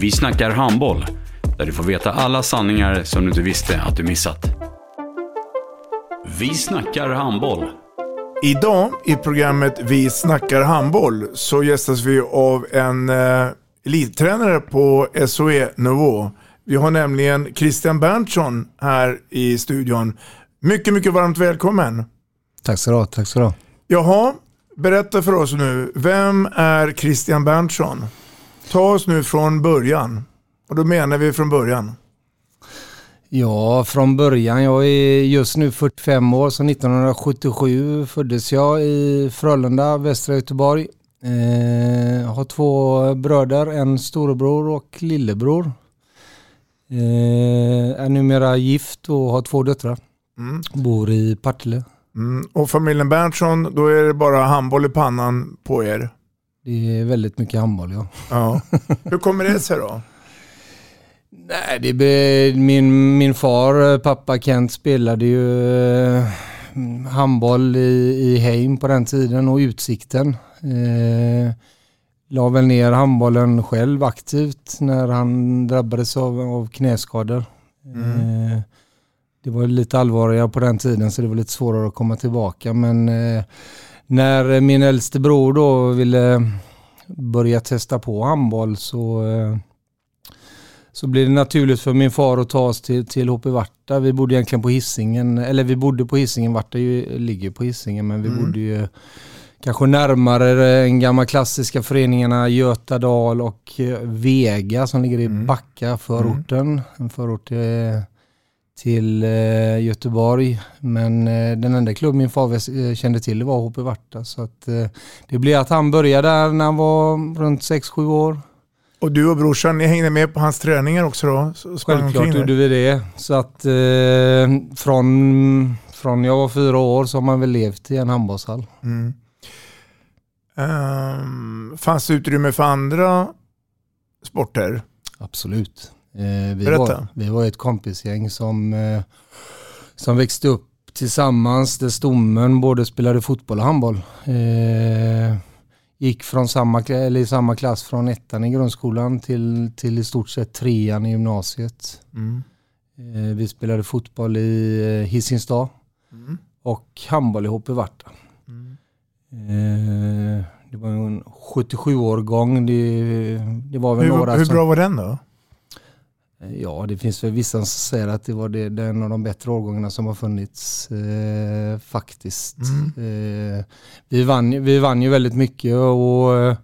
Vi snackar handboll, där du får veta alla sanningar som du inte visste att du missat. Vi snackar handboll. Idag i programmet Vi snackar handboll så gästas vi av en eh, elittränare på SOE-nivå. Vi har nämligen Christian Berntsson här i studion. Mycket, mycket varmt välkommen. Tack så du ha. Tack så du ha. Jaha, berätta för oss nu. Vem är Christian Berntsson? Ta oss nu från början. Och då menar vi från början. Ja, från början. Jag är just nu 45 år, så 1977 föddes jag i Frölunda, västra Göteborg. Eh, har två bröder, en storebror och lillebror. Eh, är numera gift och har två döttrar. Mm. Bor i Partille. Mm. Och familjen Berntsson, då är det bara handboll i pannan på er. Det är väldigt mycket handboll, ja. ja. Hur kommer det sig då? Nej, det be, min, min far, pappa Kent, spelade ju eh, handboll i, i Heim på den tiden och Utsikten. Eh, la väl ner handbollen själv aktivt när han drabbades av, av knäskador. Mm. Eh, det var lite allvarligare på den tiden så det var lite svårare att komma tillbaka. Men eh, när min äldste bror då ville börja testa på handboll så eh, så blev det naturligt för min far att ta oss till, till HP Varta. Vi bodde egentligen på hissingen eller vi bodde på hissingen, Varta ju, ligger på hissingen men vi mm. bodde ju kanske närmare den gamla klassiska föreningarna Götadal och Vega som ligger i mm. Backa förorten. Mm. En förort till, till eh, Göteborg. Men eh, den enda klubb min far eh, kände till var HP Varta. Så att, det blev att han började där när han var runt 6-7 år. Och du och brorsan, ni hängde med på hans träningar också då? Självklart gjorde vi det. Så att eh, från, från jag var fyra år så har man väl levt i en handbollshall. Mm. Um, fanns det utrymme för andra sporter? Absolut. Vi, var, vi var ett kompisgäng som, eh, som växte upp tillsammans där stommen både spelade fotboll och handboll. Eh, gick från samma, eller samma klass från ettan i grundskolan till, till i stort sett trean i gymnasiet. Mm. Eh, vi spelade fotboll i eh, mm. och handboll i HP Varta. Mm. Det var en 77-årgång. Det, det var väl hur, några hur som, bra var den då? Ja, det finns väl vissa som säger att det var det, det en av de bättre årgångarna som har funnits eh, faktiskt. Mm. Eh, vi, vann, vi vann ju väldigt mycket och eh,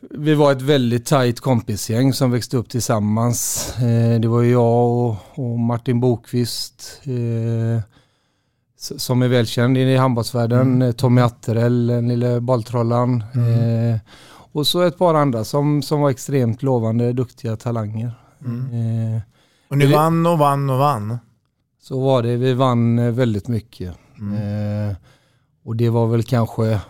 vi var ett väldigt tajt kompisgäng som växte upp tillsammans. Eh, det var jag och, och Martin Bokvist eh, som är välkänd i handbollsvärlden. Mm. Tommy Atterell, den lille bolltrollan. Mm. Eh, och så ett par andra som, som var extremt lovande, duktiga talanger. Mm. Eh, och ni det, vann och vann och vann? Så var det. Vi vann eh, väldigt mycket. Mm. Eh, och det var väl kanske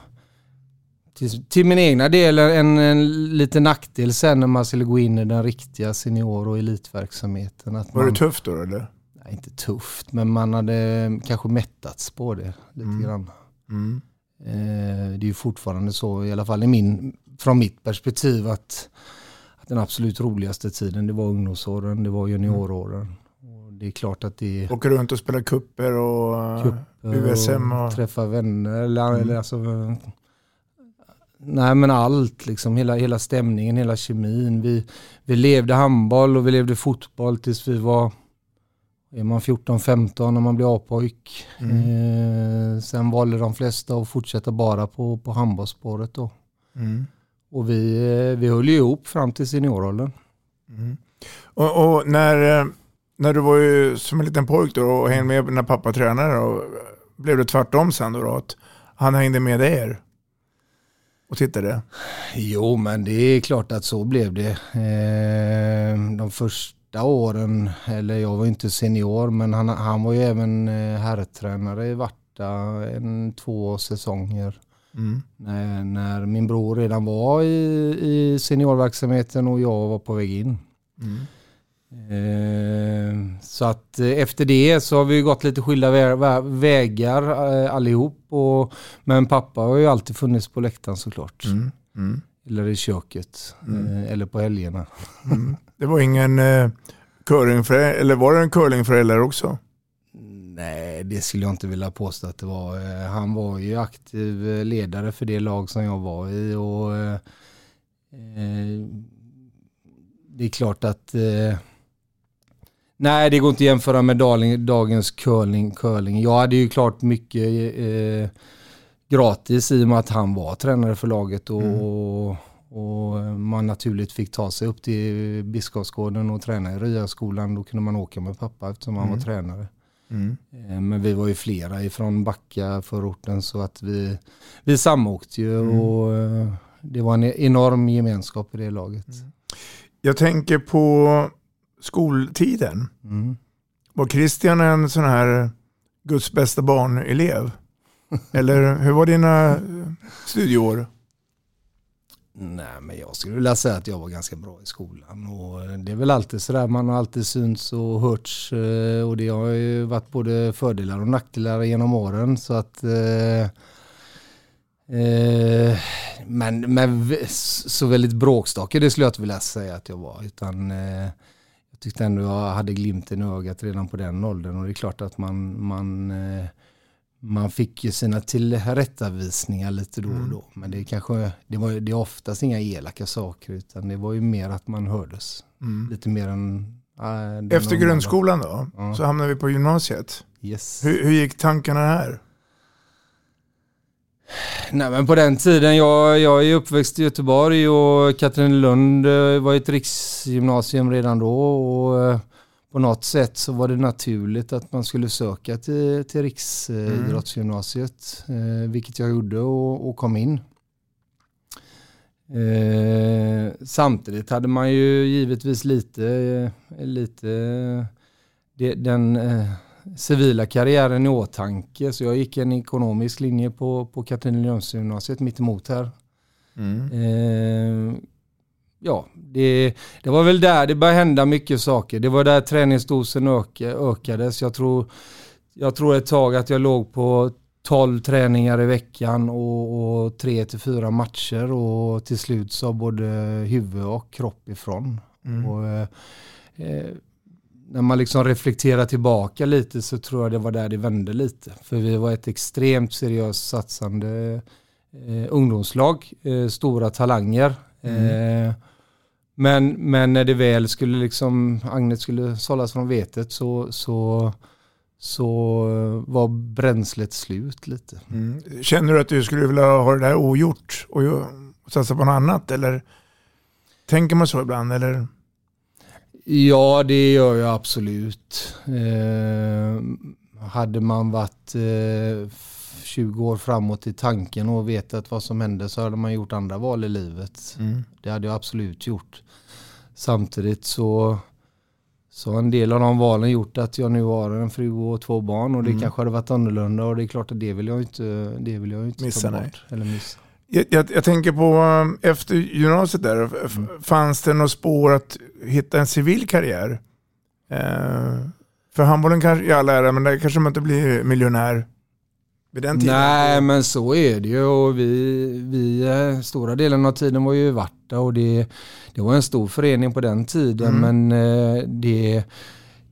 till, till min egna del en, en liten nackdel sen när man skulle gå in i den riktiga senior och elitverksamheten. Att var man, det tufft då eller? Nej, inte tufft, men man hade kanske mättats på det lite mm. grann. Mm. Eh, det är ju fortfarande så, i alla fall i min, från mitt perspektiv, att den absolut roligaste tiden. Det var ungdomsåren, det var junioråren. Och det är klart att det... Åka runt och spela kupper och kupper USM och... och... Träffa vänner. Eller, mm. eller alltså, Nej men allt, liksom hela, hela stämningen, hela kemin. Vi, vi levde handboll och vi levde fotboll tills vi var är man 14-15 när man blir A-pojk. Mm. Eh, sen valde de flesta att fortsätta bara på, på handbollsspåret då. Mm. Och vi, eh, vi höll ju ihop fram till senioråldern. Mm. Och, och, när, eh, när du var ju som en liten pojk då och hängde med när pappa tränade, och blev det tvärtom sen då? då att han hängde med er? och tittade? Jo, men det är klart att så blev det. Eh, de första åren, eller jag var inte senior, men han, han var ju även herrtränare i Varta en två säsonger. Mm. När, när, min bror redan var i, i seniorverksamheten och jag var på väg in. Mm. Eh, så att eh, efter det så har vi gått lite skilda vägar eh, allihop. Och, men pappa har ju alltid funnits på läktaren såklart. Mm. Mm. Eller i köket. Mm. Eller på helgerna. Mm. Det var ingen eh, curlingförälder, eller var det en curlingförälder också? Nej, det skulle jag inte vilja påstå att det var. Han var ju aktiv ledare för det lag som jag var i. och eh, Det är klart att eh, Nej, det går inte att jämföra med dagens curling. curling. Jag hade ju klart mycket eh, gratis i och med att han var tränare för laget och, mm. och, och, man naturligt fick ta sig upp till Biskopsgården och träna i Ryaskolan. Då kunde man åka med pappa eftersom han mm. var tränare. Mm. Eh, men vi var ju flera ifrån Backa förorten så att vi, vi samåkte ju mm. och eh, det var en enorm gemenskap i det laget. Mm. Jag tänker på skoltiden. Mm. Var Christian en sån här Guds bästa barn-elev? Eller hur var dina studieår? Nej, men jag skulle vilja säga att jag var ganska bra i skolan. Och det är väl alltid sådär, man har alltid synts och hörts. Eh, och det har ju varit både fördelar och nackdelar genom åren. Så att... Eh, eh, men, men så väldigt bråkstakig, det skulle jag inte vilja säga att jag var. Utan eh, jag tyckte ändå jag hade glimten i ögat redan på den åldern och det är klart att man, man, eh, man fick ju sina tillrättavisningar lite då och mm. då. Men det, kanske, det, var, det är oftast inga elaka saker utan det var ju mer att man hördes. Mm. Lite mer än... Äh, Efter grundskolan då, ja. så hamnade vi på gymnasiet. Yes. Hur, hur gick tankarna här? Nej men på den tiden, jag, jag är uppväxt i Göteborg och Katrinelund eh, var ett riksgymnasium redan då. Och eh, på något sätt så var det naturligt att man skulle söka till, till Riksidrottsgymnasiet. Mm. vilket jag gjorde och, och kom in. Eh, samtidigt hade man ju givetvis lite, lite det, den eh, civila karriären i åtanke. Så jag gick en ekonomisk linje på, på Katrinelundsgymnasiet mitt emot här. Mm. Eh, ja, det, det var väl där det började hända mycket saker. Det var där träningsdosen öka, ökades. Jag tror, jag tror ett tag att jag låg på 12 träningar i veckan och, och tre till fyra matcher och till slut sa både huvud och kropp ifrån. Mm. Och, eh, eh när man liksom reflekterar tillbaka lite så tror jag det var där det vände lite. För vi var ett extremt seriöst satsande eh, ungdomslag, eh, stora talanger. Mm. Men, men när det väl skulle liksom, Agnet skulle sållas från vetet så, så, så var bränslet slut lite. Mm. Känner du att du skulle vilja ha det där ogjort och satsa på något annat? Eller tänker man så ibland? Eller? Ja, det gör jag absolut. Eh, hade man varit eh, 20 år framåt i tanken och vetat vad som hände så hade man gjort andra val i livet. Mm. Det hade jag absolut gjort. Samtidigt så, så har en del av de valen gjort att jag nu har en fru och två barn och det mm. kanske hade varit annorlunda och det är klart att det vill jag inte, det vill jag inte missa, ta bort. Eller missa. Jag, jag, jag, tänker på um, efter gymnasiet där, mm. fanns det något spår att hitta en civil karriär? Eh, för handbollen kanske i all ära, men där kanske man inte blir miljonär vid den tiden. Nej, men så är det ju. Och vi, vi, eh, stora delen av tiden var ju Varta och det, det var en stor förening på den tiden. Mm. Men eh, det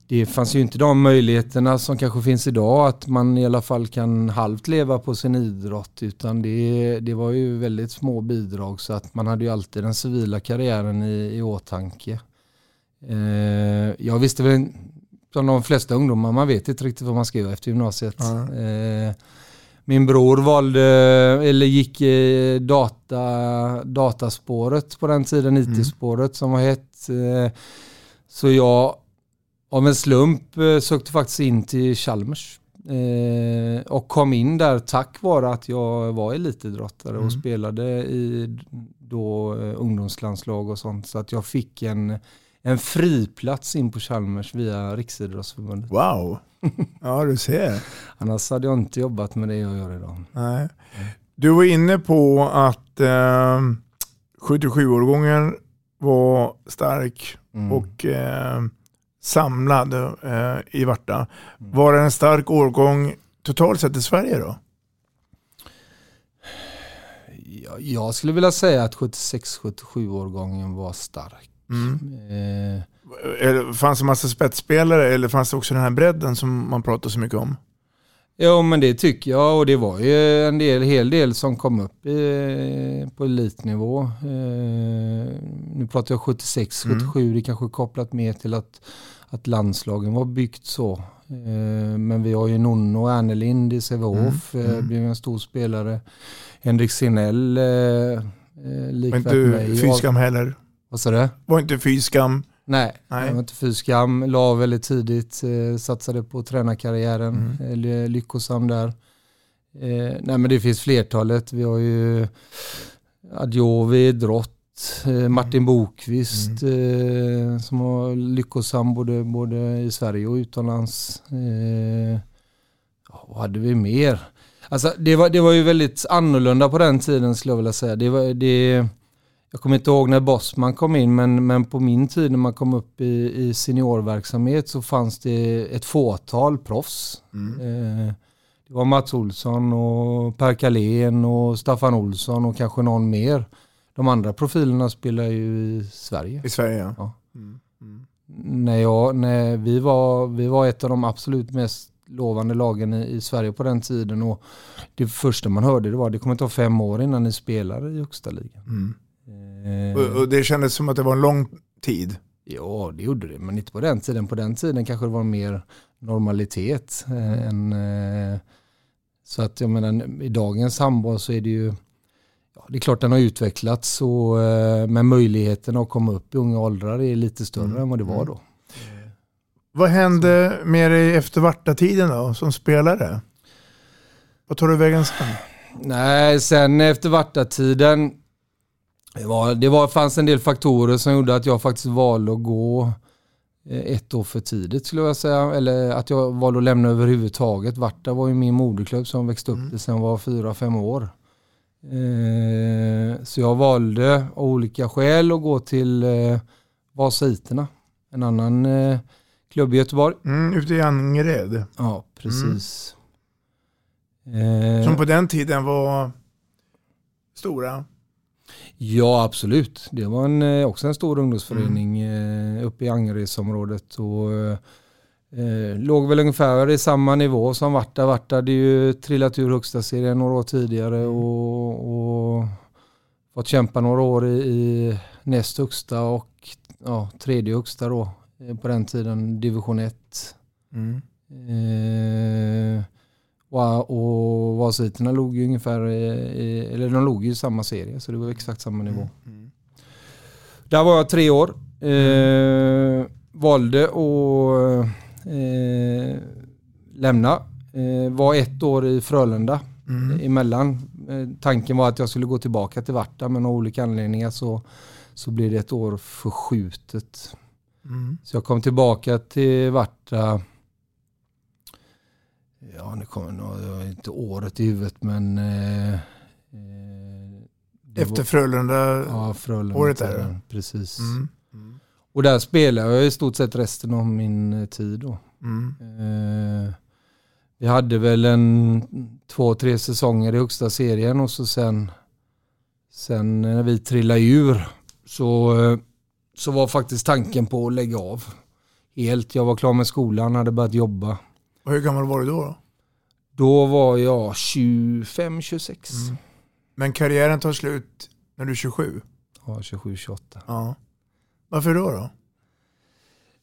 det fanns ju inte de möjligheterna som kanske finns idag att man i alla fall kan halvt leva på sin idrott utan det, det var ju väldigt små bidrag så att man hade ju alltid den civila karriären i, i åtanke. Eh, jag visste väl som de flesta ungdomar, man vet inte riktigt vad man ska göra efter gymnasiet. Eh, min bror valde, eller gick data, dataspåret på den tiden, IT-spåret som var hett. Eh, så jag av en slump eh, sökte faktiskt in till Chalmers. Eh, och kom in där tack vare att jag var elitidrottare mm. och spelade i då ungdomslandslag och sånt. Så att jag fick en, en friplats in på Chalmers via Riksidrottsförbundet. Wow, ja du ser. Annars hade jag inte jobbat med det jag gör idag. Nej. Du var inne på att eh, 77-årgången var stark mm. och eh, samlad eh, i Varta. Mm. Var det en stark årgång totalt sett i Sverige då? Jag skulle vilja säga att 76-77 årgången var stark. Mm. Eh. Fanns det massa spetsspelare eller fanns det också den här bredden som man pratar så mycket om? Ja men det tycker jag och det var ju en del, hel del som kom upp i, på elitnivå. Eh, nu pratar jag 76, 77, mm. det kanske kopplat mer till att att landslagen var byggt så. Eh, men vi har ju Nonno Ernelind i Sävehof, mm. mm. blev en stor spelare. Henrik Sinell, eh, likvärt Var inte Fyskam heller? Vad sa du? Var inte Fyskam? Nej, Nej. var inte Fyskam. La väldigt tidigt, satsade på tränarkarriären, mm. lyckosam där. Nej men det finns flertalet. Vi har ju Adjovi, Drott, Eh, Martin Bokvist mm. eh, som var lyckosam både, både i Sverige och utomlands. Eh, vad hade vi mer? Alltså det var, det var ju väldigt annorlunda på den tiden skulle jag vilja säga. Det var, det, jag kommer inte ihåg när Bosman kom in men, men på min tid när man kom upp i, i seniorverksamhet så fanns det ett fåtal proffs. Mm. Eh, det var Mats Olsson och Per Kalén och Staffan Olsson och kanske någon mer. De andra profilerna spelar ju i Sverige. I Sverige ja. ja. Mm. Mm. När, jag, när vi, var, vi var ett av de absolut mest lovande lagen i, i, Sverige på den tiden och det första man hörde det var det kommer ta fem år innan ni spelar i högsta ligan. Mm. Eh, och, och, det kändes som att det var en lång tid. Ja det gjorde det men inte på den tiden. På den tiden kanske det var mer normalitet. Eh, än, eh, så att jag menar i dagens handboll så är det ju det är klart den har utvecklats och, eh, men möjligheten att komma upp i unga åldrar är lite större mm. än vad det var då. Vad hände med dig efter Varta-tiden då, som spelare? Vad tar du vägen sen? Nej, sen efter Varta-tiden, det, var, det var, fanns en del faktorer som gjorde att jag faktiskt valde att gå eh, ett år för tidigt skulle jag säga. Eller att jag valde att lämna överhuvudtaget. Varta var ju min moderklubb som växte upp mm. sen jag var fyra, fem år. Eh, så jag valde av olika skäl att gå till eh, Vasaiterna. En annan eh, klubb i Göteborg. Mm, ute i Angered. Ja, precis. Mm. Som på den tiden var stora. Ja, absolut. Det var en, också en stor ungdomsförening mm. uppe i Angeredsområdet. Och, Eh, låg väl ungefär i samma nivå som Varta. Varta hade ju trillat ur högsta serien några år tidigare mm. och, och fått kämpa några år i, i näst högsta och ja, tredje högsta då eh, på den tiden, division 1. Mm. Eh, och, och Vasiterna låg ju ungefär i, eller de låg ju i samma serie så det var exakt samma nivå. Mm. Mm. Där var jag tre år. Eh, valde att eh, lämna. Eh, var ett år i Frölunda mm. emellan. Eh, tanken var att jag skulle gå tillbaka till Varta men av olika anledningar så, så blev det ett år förskjutet. Mm. Så jag kom tillbaka till Varta Ja, nu kommer nog inte året i huvudet men eh, eh Efter Frölunda, ja, Frölunda året där? Precis. Mm. Och där spelade jag i stort sett resten av min eh, tid då. Mm. Eh, vi hade väl en två, tre säsonger i högsta serien och så sen, sen när vi trillade ur så, eh, så var faktiskt tanken på att lägga av helt. Jag var klar med skolan, hade börjat jobba. Och hur gammal var du då? då? Då var jag 25-26. Mm. Men karriären tar slut när du är 27? Ja, 27-28. Ja. Varför då? då?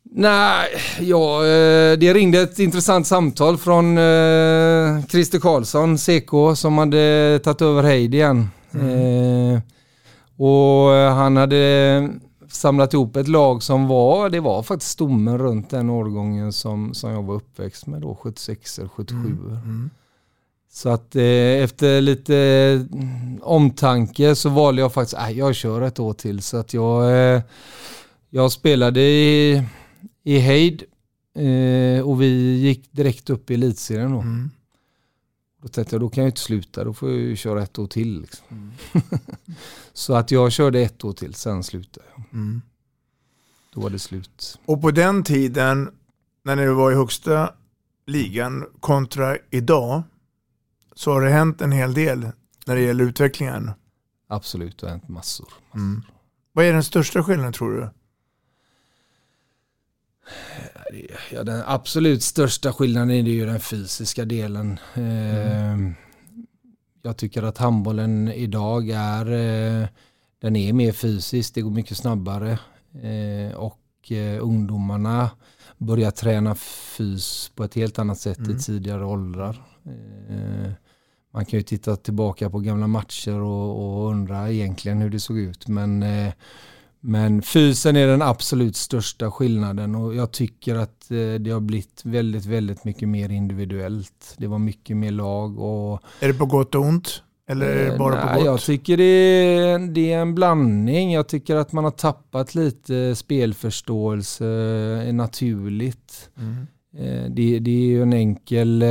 Nej, ja, eh, det ringde ett intressant samtal från eh, Christer Karlsson, CK, som hade tagit över Heid igen. Mm. och han hade samlat ihop ett lag som var, det var faktiskt stommen runt den årgången som, som jag var uppväxt med då, 76 eller 77. Mm. Mm. Så att eh, efter lite mm, omtanke så valde jag faktiskt, äh, jag kör ett år till. Så att jag, eh, jag spelade i, i Heid eh, och vi gick direkt upp i elitserien då. Mm. Då tänkte jag, då kan jag inte sluta, då får jag ju köra ett år till. Liksom. Mm. så att jag körde ett år till, sen slutade jag. Mm. Då var det slut. Och på den tiden, när ni var i högsta ligan kontra idag, så har det hänt en hel del när det gäller utvecklingen. Absolut, det har hänt massor. massor. Mm. Vad är den största skillnaden tror du? Ja, den absolut största skillnaden är ju den fysiska delen. Mm. Jag tycker att handbollen idag är, eh, den är mer fysisk, det går mycket snabbare. Eh, och eh, ungdomarna börjar träna fys på ett helt annat sätt mm. i tidigare åldrar. Man kan ju titta tillbaka på gamla matcher och, och undra egentligen hur det såg ut. Men men fysen är den absolut största skillnaden och jag tycker att eh, det har blivit väldigt, väldigt mycket mer individuellt. Det var mycket mer lag och... Är det på gott och ont? Eller är det eh, bara nej, på gott? Jag tycker det är, det är en blandning. Jag tycker att man har tappat lite spelförståelse eh, naturligt. Mm. Det, det, är ju en enkel,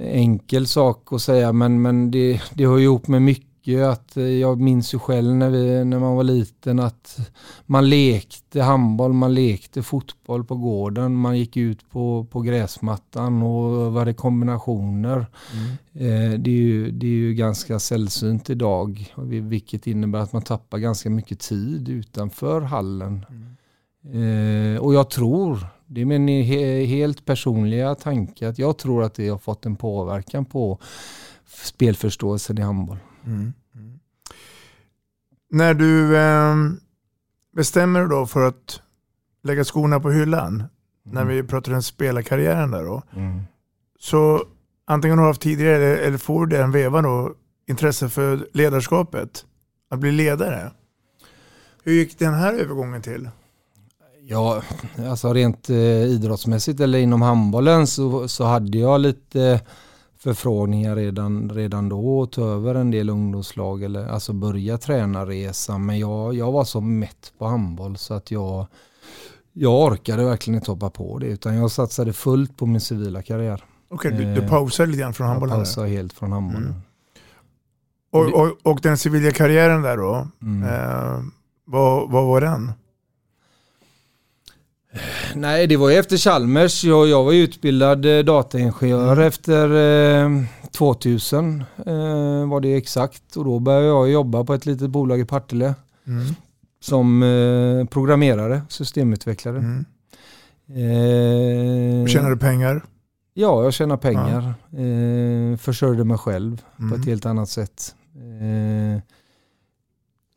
enkel sak att säga men, men det, det hör ihop med mycket mycket. Att eh, jag minns ju själv när, vi, när man var liten att man lekte handboll, man lekte fotboll på gården. Man gick ut på, på gräsmattan och var det kombinationer. Mm. Eh, det, är ju, det är ju ganska sällsynt idag. Vilket innebär att man tappar ganska mycket tid utanför hallen. Mm. Eh, och jag tror, det är min helt personliga tanke, att jag tror att det har fått en påverkan på spelförståelsen i handboll. Mm. När du eh, bestämmer dig då för att lägga skorna på hyllan, mm. när vi pratar om spelarkarriären där då, mm. så antingen har du haft tidigare eller, eller får du den vevan då, intresse för ledarskapet, att bli ledare. Hur gick den här övergången till? Ja, alltså rent eh, idrottsmässigt eller inom handbollen så, så hade jag lite förfrågningar redan, redan då och ta över en del ungdomslag eller alltså börja tränarresan. Men jag, jag var så mätt på handboll så att jag, jag orkade verkligen inte hoppa på det utan jag satsade fullt på min civila karriär. Okej, okay, du, du eh, pausade lite grann från handbollen? Jag pausade helt från handbollen. Mm. Och, och, och, den civila karriären där då, mm. eh, vad, vad var den? Nej, det var ju efter Chalmers. Jag, jag var utbildad eh, dataingenjör mm. efter eh, 2000 eh, var det exakt. Och då började jag jobba på ett litet bolag i Partille. Mm. Som eh, programmerare, systemutvecklare. Mm. Eh, Tjänar du pengar? Ja, jag tjänar pengar. Ja. Eh, försörjde mig själv på ett mm. helt annat sätt.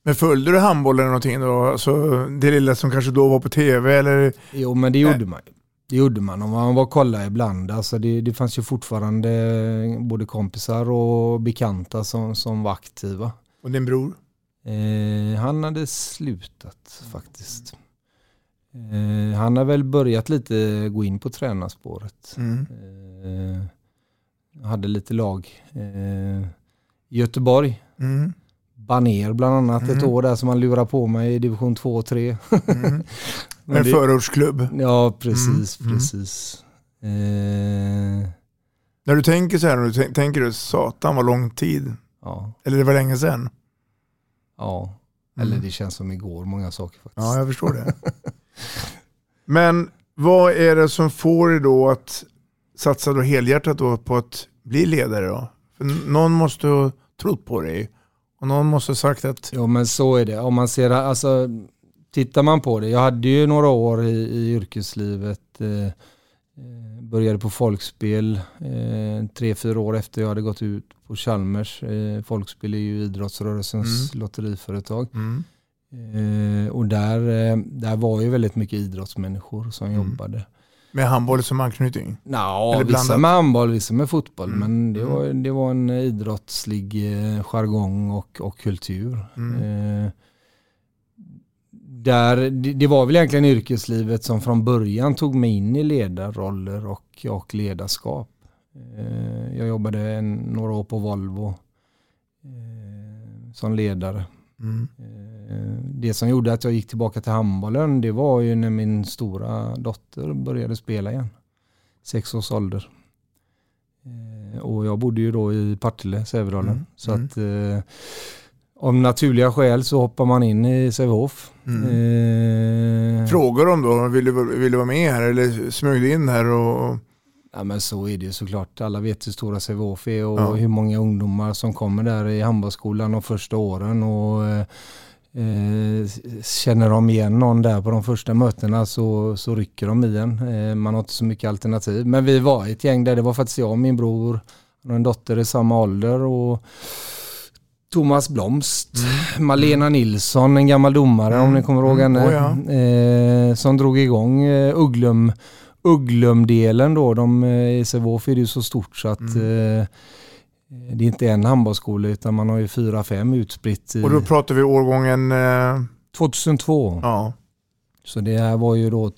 Men följde du handboll eller någonting då? Alltså, det lilla som kanske då var på tv eller? Jo men det gjorde man. Det gjorde man. Om man var kolla ibland. Alltså det, det fanns ju fortfarande både kompisar och bekanta som, som var aktiva. Och din bror? Eh, han hade slutat faktiskt. Eh, han har väl börjat lite gå in på tränarspåret. Mm. Eh, hade lite lag eh, Göteborg. Mm. Baner bland annat mm. ett år där som han lurar på mig i division 2 och 3. mm. En förortsklubb. Ja, precis. Mm. precis. Eh. När du tänker så här, du tänker du satan vad lång tid. Ja. Eller det var länge sedan. Ja, eller mm. det känns som igår, många saker faktiskt. Ja, jag förstår det. Men vad är det som får dig då att satsa då helhjärtat då på att bli ledare då? För någon måste ha trott på dig och någon måste ha sagt att... Jo men så är det. Om man ser alltså tittar man på det, jag hade ju några år i, i yrkeslivet, eh, eh, började på folkspel eh, tre, fyra år efter jag hade gått ut på Chalmers. Eh, folkspel är ju idrottsrörelsens Mm. lotteriföretag. Mm. Eh, och där, eh, där var ju väldigt mycket idrottsmänniskor som Mm. jobbade. Med handboll som anknytning? Eller vissa med handboll, vissa med fotboll. Mm. Men det Mm. var, det var en idrottslig eh, jargong och, och kultur. Mm. Eh, där, det, det var väl egentligen yrkeslivet som från början tog mig in i ledarroller och, och ledarskap. Eh, jag jobbade en, några år på Volvo eh, som ledare. Mm. Eh, Det som gjorde att jag gick tillbaka till handbollen det var ju när min stora dotter började spela igen. Sex års ålder. Eh, Och jag bodde ju då i Partille, Sävedalen. Mm, Så mm. att eh, av naturliga skäl så hoppar man in i Sävehof. Mm. Eh, Frågar de då, vill du, vill du vara med här eller smög du in här? Och, Ja men så är det ju såklart. Alla vet hur stora Sävehof är och Ja. hur många ungdomar som kommer där i handbollsskolan de första åren. Och, eh, eh, känner de igen någon där på de första mötena så, så rycker de i en. Eh, man har inte så mycket alternativ. Men vi var ett gäng där, det var faktiskt jag och min bror och en dotter i samma ålder. Och Thomas Blomst, Malena Nilsson, en gammal domare om ni kommer ihåg Mm. henne. Oh, ja. eh, som drog igång eh, Ugglum Ugglumdelen då, de, i Sävehof är det ju så stort så att Mm. Det är inte en handbollsskola utan man har ju fyra, fem utspritt i och då pratar vi årgången, eh, 2002. ja. Så det här var ju då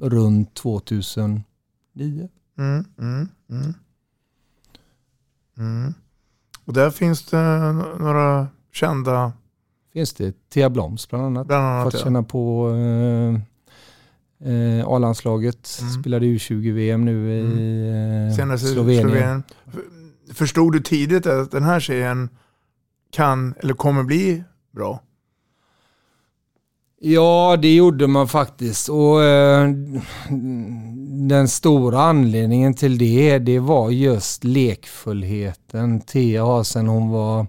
runt 2009. Mm, mm, mm. Mm. Och där finns det några kända, Finns det Thea Bloms bland annat. bland annat. Fått Ja. känna på eh, eh, A-landslaget. Mm. Spelade U20-VM nu i eh, Senast i Slovenien. Slovenien. Förstod du tidigt att den här tjejen kan eller kommer bli bra? Ja, det gjorde man faktiskt. Och eh, Den stora anledningen till det, det var just lekfullheten. Thea har sen hon var,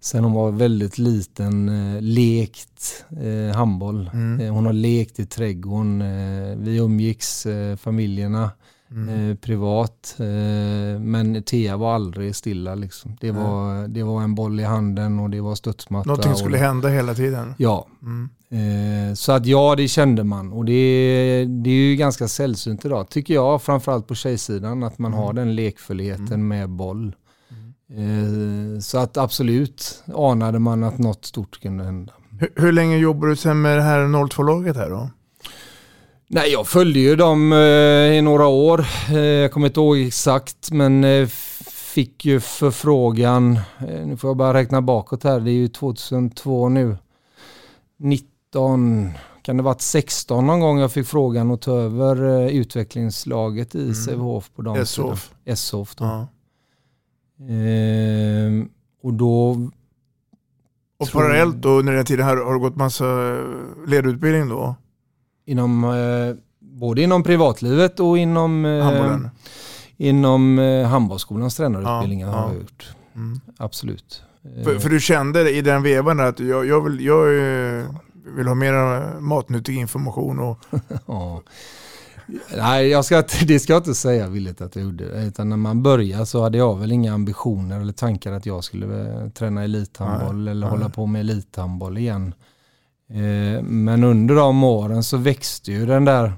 sen hon var väldigt liten eh, lekt eh, handboll. Mm. Eh, hon har lekt i trädgården. Eh, vi umgicks, eh, familjerna, Mm. eh, privat. Eh, men Thea var aldrig stilla. Liksom. Det, var, det var en boll i handen och det var studsmatta. Någonting och- skulle hända hela tiden. Ja, Mm. Eh, så att ja, det kände man. Och det, det är ju ganska sällsynt idag, tycker jag, framförallt på tjejsidan, att man har den lekfullheten med boll. Eh, så att absolut anade man att något stort kunde hända. Hur, hur länge jobbar du sen med det här 02-laget här då? Nej, jag följde ju dem eh, i några år. Eh, jag kommer inte ihåg exakt, men eh, fick ju förfrågan, nu får jag bara räkna bakåt här, det är ju 2002 nu. 19, kan det varit 16 någon gång jag fick frågan att ta över utvecklingslaget i Sävehof på damsidan. SHF. SHF då. Ja. Eh, och då, Och parallellt då under den tiden här har du gått massa ledutbildning då? Inom, eh, både inom privatlivet och inom, eh, inom eh, handbollsskolans tränarutbildningar Ja, har ja. jag gjort. Mm. Absolut. Eh, För, för du kände i den vevan att jag, jag, vill, jag eh, vill ha mer matnyttig information och ja. Nej, jag ska, det ska jag inte säga villigt att jag gjorde. Utan när man började så hade jag väl inga ambitioner eller tankar att jag skulle eh, träna elithandboll Nej, eller nej. hålla på med elithandboll igen. Eh, Men under de åren så växte ju den där,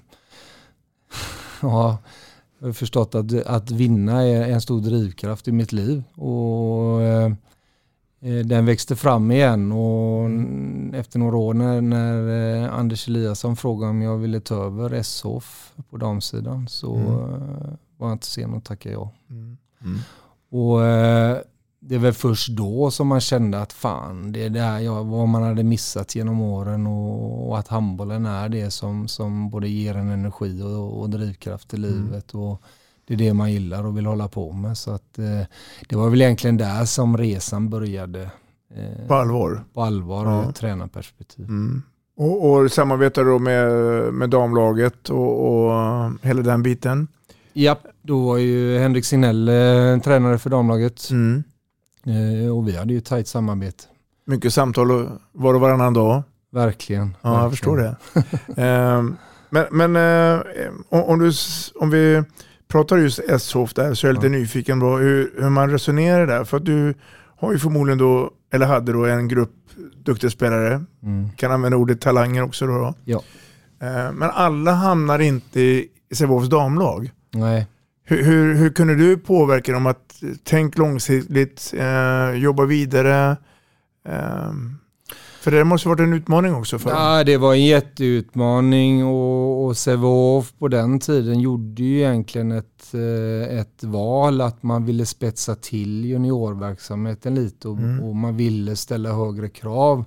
ja, jag har förstått att, att vinna är en stor drivkraft i mitt liv. Och eh, eh, den växte fram igen och efter några år när, när Anders Eliasson frågade om jag ville ta över SHF på damsidan så Mm. var jag inte sen att tacka ja. Mm. Och eh, det är väl först då som man kände att fan, det är det här jag, vad man hade missat genom åren och, och att handbollen är det som, som både ger en energi och, och drivkraft i livet. Och det är det man gillar och vill hålla på med. Så att, eh, det var väl egentligen där som resan började. Eh, på allvar. på allvar Ja. ur tränarperspektiv. Mm. Och, och samarbetar då med, med damlaget och, och hela den biten. Ja, då var ju Henrik Signell eh, tränare för damlaget Mm. Eh, och vi hade ju tajt samarbete. Mycket samtal var och varannan dag. Verkligen. Ja, jag verkligen. förstår det. Ehm, men men eh, om, du, om vi pratar just S-Hof där så är jag lite nyfiken på hur, hur man resonerar där. För att du har ju förmodligen då, eller hade då en grupp duktiga spelare. Mm. Kan använda ordet talanger också då. då. Ja. Ehm, men alla hamnar inte i Sävehofs damlag. Nej. Hur, hur, hur kunde du påverka dem att eh, tänk långsiktigt, eh, jobba vidare? Eh, för det måste varit en utmaning också för. Ja, det var en jätteutmaning och, och Sävehof på den tiden gjorde ju egentligen ett, eh, ett val att man ville spetsa till juniorverksamheten lite och, Mm. och man ville ställa högre krav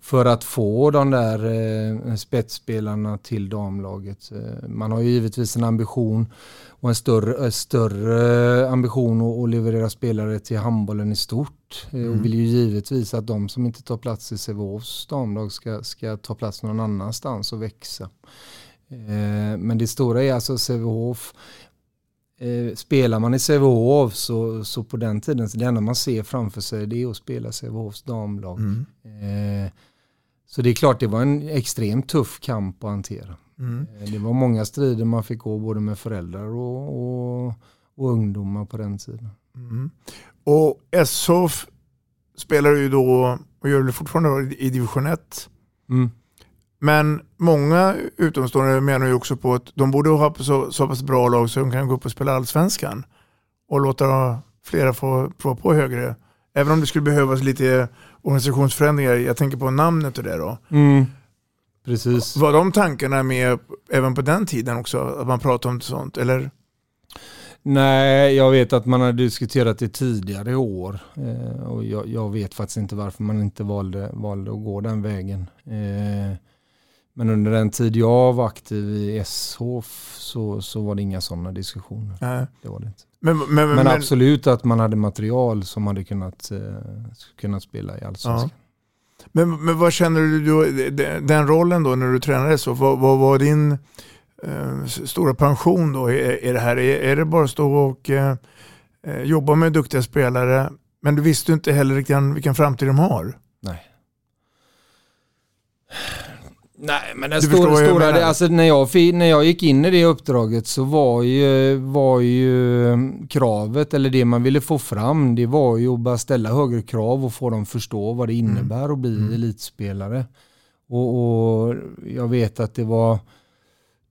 för att få de där eh, spetsspelarna till damlaget. Eh, Man har ju givetvis en ambition och en större, större ambition att, att leverera spelare till handbollen i stort. Eh, Mm. Och vill ju givetvis att de som inte tar plats i Sävehofs damlag ska, ska ta plats någon annanstans och växa. Eh, Men det stora är alltså Sävehof. Eh, spelar man i Sävehof så, så på den tiden, så det enda man ser framför sig det är att spela Sävehofs damlag. Mm. Eh, Så det är klart det var en extremt tuff kamp att hantera. Mm. Eh, Det var många strider man fick gå både med föräldrar och, och, och ungdomar på den tiden. Mm. Och S-Hof spelar ju då, och gör det fortfarande i division 1. Mm. Men många utomstående menar ju också på att de borde ha så, så pass bra lag så de kan gå upp och spela allsvenskan. Och låta flera få prova på högre. Även om det skulle behövas lite organisationsförändringar. Jag tänker på namnet och det då. Precis. Var de tankarna med även på den tiden också? Att man pratade om sånt? Eller? Nej, jag vet att man har diskuterat det tidigare i år. Eh, och jag, jag vet faktiskt inte varför man inte valde, valde att gå den vägen. Eh, men under den tid jag var aktiv i SHF så, så var det inga sådana diskussioner. Nej. Det var det inte. Men, men, Men, men, absolut att man hade material som hade kunnat, eh, kunnat spela i allsvenskan. Men, men vad känner du då, den- rollen då när du tränade så? Vad, vad var din stora pension då i, i det här? Är, är det bara att stå och eh, eh, jobba med duktiga spelare men du visste inte heller vilken, vilken framtid de har? Nej. Nej, men den stora, stora det, alltså när, jag, när jag gick in i det uppdraget så var ju, var ju mm, kravet, eller det man ville få fram, det var ju att bara ställa högre krav och få dem förstå vad det innebär att bli elitspelare. Och, och jag vet att det var,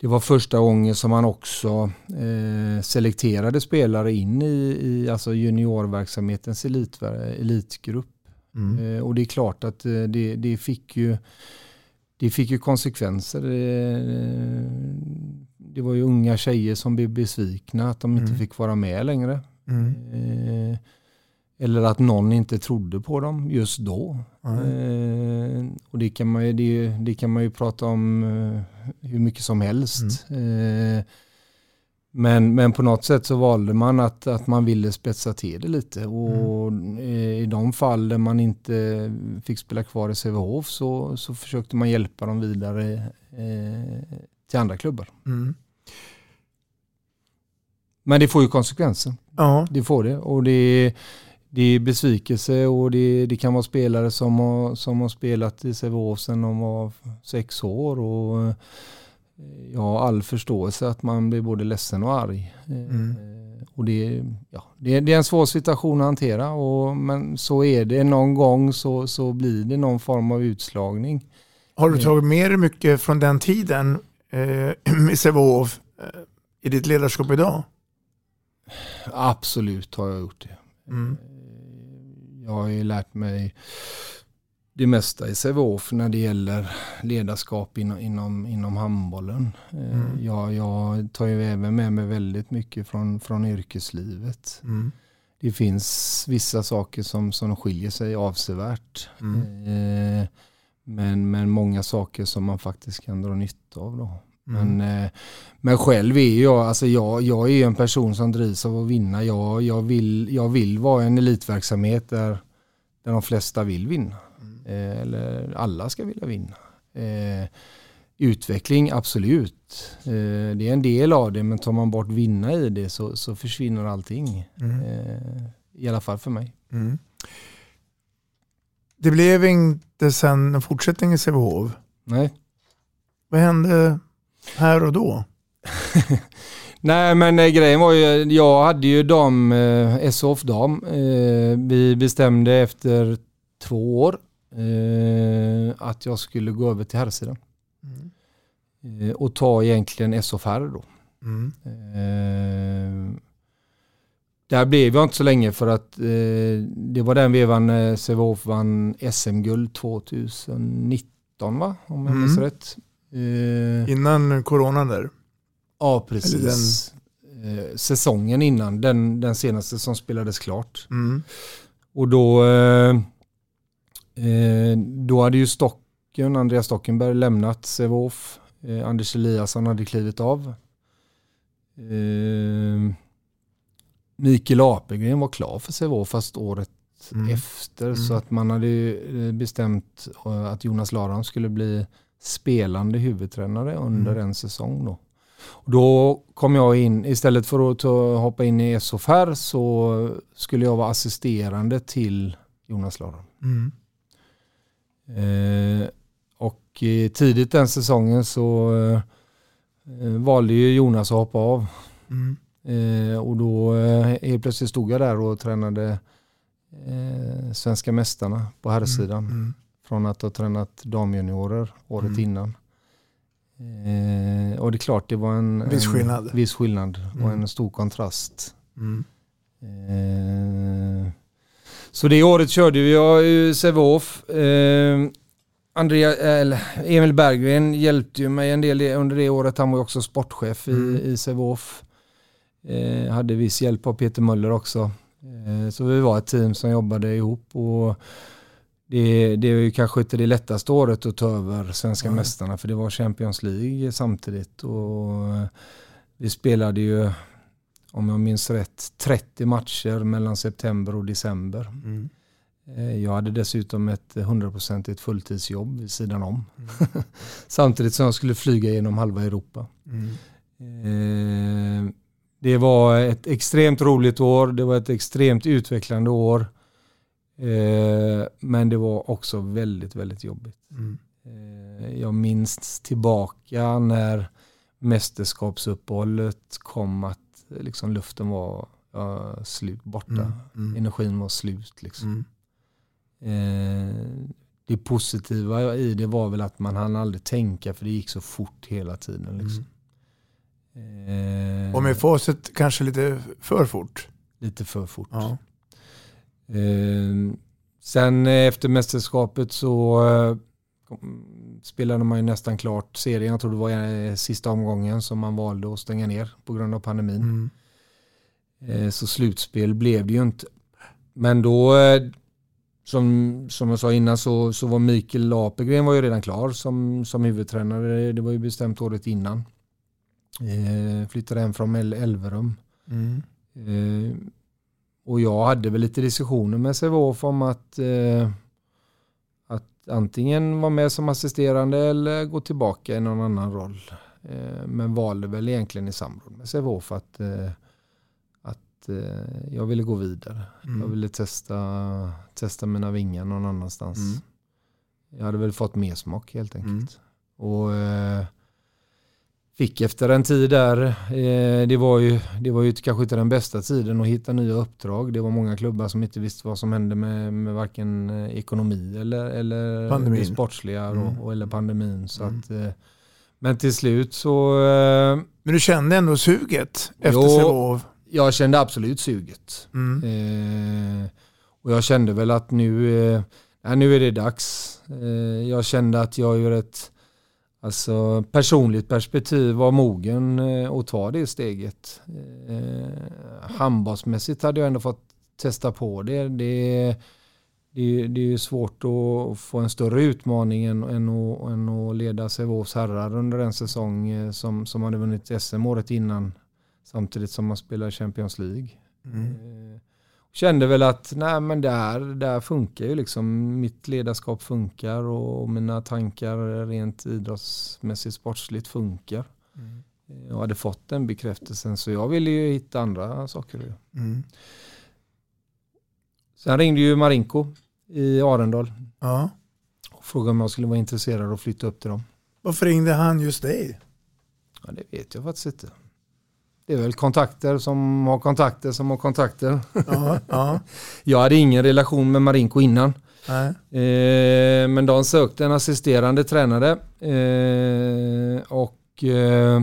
det var första gången som man också eh, selekterade spelare in i, i alltså juniorverksamhetens elit, elitgrupp. Mm. Eh, och det är klart att eh, det, det fick ju det fick ju konsekvenser. Eh, Det var ju unga tjejer som blev besvikna att de inte Mm. fick vara med längre. Mm. Eh, Eller att någon inte trodde på dem just då. Eh, Och det kan, man ju, det, det kan man ju prata om eh, hur mycket som helst. Eh, Men, men på något sätt så valde man att, att man ville spetsa till det lite. Och eh, i de fall där man inte fick spela kvar i Sävehof så, så försökte man hjälpa dem vidare eh, till andra klubbar. Mm. Men det får ju konsekvenser. Ja. Det får det. Och det, det är besvikelse och det, det kan vara spelare som har, som har spelat i Sävehof sedan de var sex år. Och eh, jag har all förståelse att man blir både ledsen och arg. Mm. Eh, Och det, ja, det, det är en svår situation att hantera. Och, men så är det. Någon gång så, så blir det någon form av utslagning. Har du tagit med dig mycket från den tiden eh, i Sävehof eh, i ditt ledarskap idag? Absolut har jag gjort det. Mm. Jag har ju lärt mig det mesta i Sävehof när det gäller ledarskap inom, inom, inom handbollen. Eh, Mm. Jag, jag tar ju även med mig väldigt mycket från, från yrkeslivet. Mm. Det finns vissa saker som, som skiljer sig avsevärt. Mm. Eh, men, men många saker som man faktiskt kan dra nytta av. Då. Mm. Men, eh, men själv är jag, alltså jag, jag är en person som drivs av att vinna. Jag, jag, vill, jag vill vara en elitverksamhet där, där de flesta vill vinna. Eh, eller alla ska vilja vinna. Eh, utveckling, absolut. Eh, det är en del av det, men tar man bort vinna i det så, så försvinner allting. Mm. Eh, I alla fall för mig. Mm. det blev inte sen en fortsättning i Sävehof. Nej. Vad hände här och då? Nej men eh, grejen var ju, jag hade ju dam, eh, SOF dam. Eh, vi bestämde efter två år eh, att jag skulle gå över till herrsidan. Eh, och ta egentligen SOF herr då. Mm. Eh, där blev jag inte så länge för att eh, det var den vevan eh, Sävehof vann SM-guld 2019 va? Om jag minns Mm. rätt. Eh, Innan coronan där. Ja, precis. Eh, säsongen innan, den, den senaste som spelades klart. Mm. Och då, eh, eh, då hade ju Stocken, Andreas Stockenberg lämnat Sävehof. Eh, Anders Eliasson hade klivit av. Eh, Mikael Apelgren var klar för Sävehof fast året Mm. efter. Mm. Så att man hade ju, bestämt att Jonas Laran skulle bli spelande huvudtränare under Mm. en säsong. Då. Och då kom jag in, istället för att hoppa in i SOFR så skulle jag vara assisterande till Jonas Laran. Mm. Eh, och eh, tidigt den säsongen så eh, valde ju Jonas att hoppa av. Mm. Eh, och då eh, helt plötsligt stod jag där och tränade eh, svenska mästarna på herrsidan. Mm. Från att ha tränat damjuniorer året Mm. innan. Eh, och det är klart det var en Viss en, skillnad. Viss skillnad och Mm. en stor kontrast. Mm. Eh, så det året körde jag i Sävehof. Eh, Andrea, eller Emil Berggren hjälpte ju mig en del under det året. Han var ju också sportchef i, Mm. i Sävehof. Eh, hade viss hjälp av Peter Möller också. Eh, så vi var ett team som jobbade ihop. Och det, det är ju kanske inte det lättaste året att ta över svenska Nej. mästarna för det var Champions League samtidigt. Och vi spelade ju, om jag minns rätt, 30 matcher mellan september och december. Mm. Eh, Jag hade dessutom ett hundraprocentigt fulltidsjobb vid sidan om. Mm. Samtidigt som jag skulle flyga genom halva Europa. Mm. Eh, Det var ett extremt roligt år. Det var ett extremt utvecklande år. Eh, Men det var också väldigt, väldigt jobbigt. Mm. Eh, Jag minns tillbaka när mästerskapsuppehållet kom att eh, liksom luften var ja, slut, borta. Mm. Mm. Energin var slut. Liksom. Mm. Eh, det positiva i det var väl att man hann aldrig tänka för det gick så fort hela tiden. Liksom. Eh, Och med facit kanske lite för fort. Lite för fort. Ja. Eh, sen efter mästerskapet så eh, spelade man ju nästan klart serien. Jag tror det var eh, sista omgången som man valde att stänga ner på grund av pandemin. Mm. Eh, Så slutspel blev det ju inte. Men då, som, som jag sa innan, så, så var Mikael Apelgren var ju redan klar som, som huvudtränare. Det var ju bestämt året innan. Eh, flyttade hem från El- Elverum. Mm. Eh, och jag hade väl lite diskussioner med Sävehof om att, eh, att antingen vara med som assisterande eller gå tillbaka i någon annan roll. Eh, men valde väl egentligen i samråd med Sävehof att, eh, att eh, jag ville gå vidare. Mm. Jag ville testa, testa mina vingar någon annanstans. Mm. Jag hade väl fått mer smak helt enkelt. Mm. Och eh, fick efter en tid där, eh, det, var ju, det var ju kanske inte den bästa tiden att hitta nya uppdrag. Det var många klubbar som inte visste vad som hände med, med varken eh, ekonomi eller, eller Pandemin. det sportsliga Mm. och, och, eller pandemin. Så Mm. att, eh, men till slut så, Men du kände ändå suget efter. Sävehof? jag kände absolut suget. Mm. Eh, och jag kände väl att nu, eh, nu är det dags. Eh, jag kände att jag ur ett alltså, personligt perspektiv var mogen eh, att ta det steget. Eh, handbollsmässigt hade jag ändå fått testa på det. Det, det, det är ju svårt att få en större utmaning än, än, att, än att leda Sävehofs herrar under en säsong eh, som, som hade vunnit SM året innan samtidigt som man spelar Champions League. Mm. Eh, Kände väl att nej men det här funkar ju liksom. Mitt ledarskap funkar och mina tankar rent idrottsmässigt sportsligt funkar. Mm. Eh, Jag hade fått den bekräftelsen så jag ville ju hitta andra saker. Mm. Sen ringde ju Marinko i Arendal. Ja. Och frågade om jag skulle vara intresserad av att flytta upp till dem. Varför ringde han just dig? Ja, det vet jag faktiskt inte. Det är väl kontakter som har kontakter som har kontakter. Ja, ja. Jag hade ingen relation med Marinko innan. Eh, men de sökte en assisterande tränare. Eh, och eh,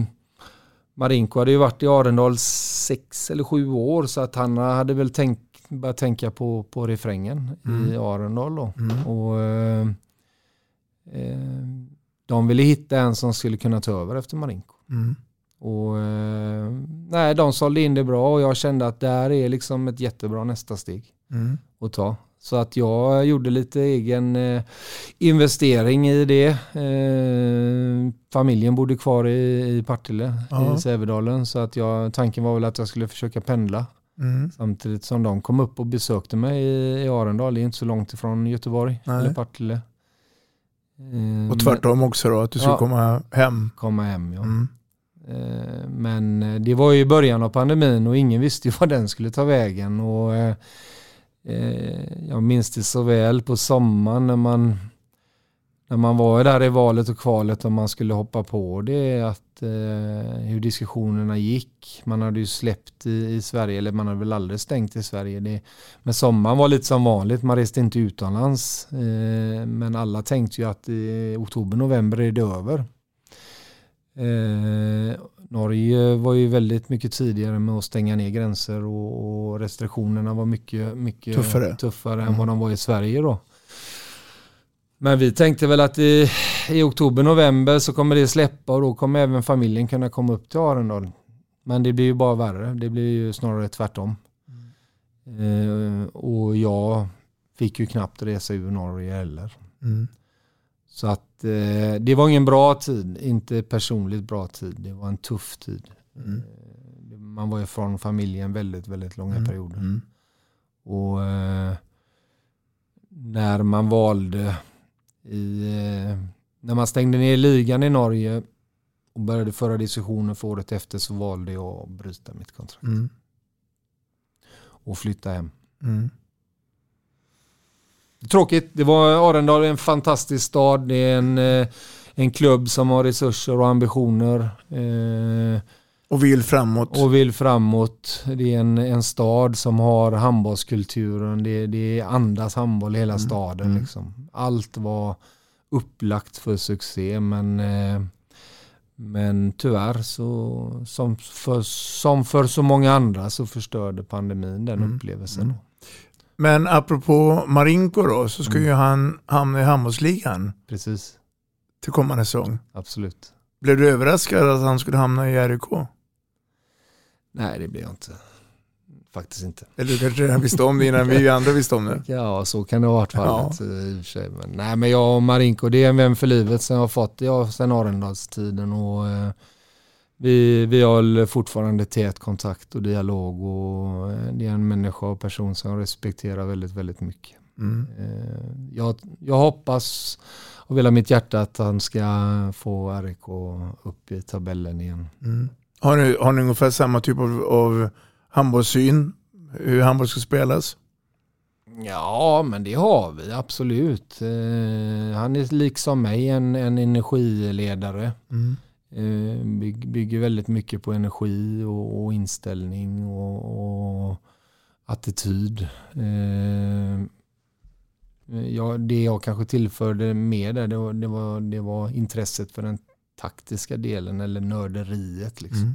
Marinko hade ju varit i Arendal sex eller sju år så att han hade väl tänkt, börjat tänka på, på refrängen Mm. i Arendal. Då. Mm. Och, eh, eh, de ville hitta en som skulle kunna ta över efter Marinko. Mm. Och, eh, nej, de sålde in det bra och jag kände att det här är liksom ett jättebra nästa steg Mm. att ta. Så att jag gjorde lite egen eh, investering i det. Eh, familjen bodde kvar i, i Partille Ja. i Sävedalen så att jag, tanken var väl att jag skulle försöka pendla. Mm. Samtidigt som de kom upp och besökte mig i, i Arendal. Det är inte så långt ifrån Göteborg Nej. eller Partille. Eh, Och tvärtom också då, att du skulle Ja. komma hem. Komma hem ja. Mm. Eh, men eh, det var ju början av pandemin och ingen visste ju vad den skulle ta vägen. Och eh, jag minns det så väl på sommaren när man, när man var där i valet och kvalet och man skulle hoppa på det. Att, hur diskussionerna gick. Man hade ju släppt i, i Sverige, eller man hade väl aldrig stängt i Sverige. Det, men sommaren var lite som vanligt, man reste inte utomlands. Men alla tänkte ju att i oktober, november är det över. Eh, Norge var ju väldigt mycket tidigare med att stänga ner gränser och, och restriktionerna var mycket, mycket Tuffare. tuffare än Mm. vad de var i Sverige då. Men vi tänkte väl att i, i oktober, november så kommer det släppa och då kommer även familjen kunna komma upp till Arendal. Men det blir ju bara värre. Det blir ju snarare tvärtom. Eh, och jag fick ju knappt resa ur Norge heller. Mm. Så att eh, det var ingen bra tid, inte personligt bra tid. Det var en tuff tid. Mm. Eh, Man var ifrån familjen väldigt, väldigt långa Mm. perioder. Mm. Och eh, när man valde i, eh, när man stängde ner ligan i Norge och började föra diskussioner för året efter så valde jag att bryta mitt kontrakt Mm. och flytta hem. Tråkigt. Det var Arendal är en fantastisk stad. Det är en, eh, en klubb som har resurser och ambitioner. Eh, Och vill framåt. och vill framåt. Det är en, en stad som har handbollskulturen. Det, det andas handboll i hela Mm. staden. Mm. Liksom. Allt var upplagt för succé men, eh, men tyvärr så som för, som för så många andra så förstörde pandemin den Mm. upplevelsen. Mm. Men apropå Marinko då, så ska Mm. ju han hamna i handbollsligan Precis, till kommande säsong. absolut. Blev du överraskad att han skulle hamna i RIK? Nej, det blir jag inte. Faktiskt inte. Eller du kanske redan visste om det innan vi andra visste om det? Ja, så kan det ha varit fallet. eh, i och för sig. Men, nej, men jag och Marinko, det är en vän för livet som jag har fått ja, sen Arendalstiden. Och, eh, vi, vi har fortfarande tät kontakt och dialog. Och, eh, det är en människa och person som jag respekterar väldigt, väldigt mycket. Mm. Eh, jag, jag hoppas av hela mitt hjärta att han ska få RIK upp i tabellen igen. Mm. Har, ni, har ni ungefär samma typ av, av handbollssyn? Hur handboll ska spelas? Ja, men det har vi absolut. Eh, han är liksom mig en, en energiledare. Mm. Eh, byg, bygger väldigt mycket på energi och, och inställning och, och attityd. Eh, ja, det jag kanske tillförde mer där, det var, det, var, det var intresset för den taktiska delen eller nörderiet. Liksom.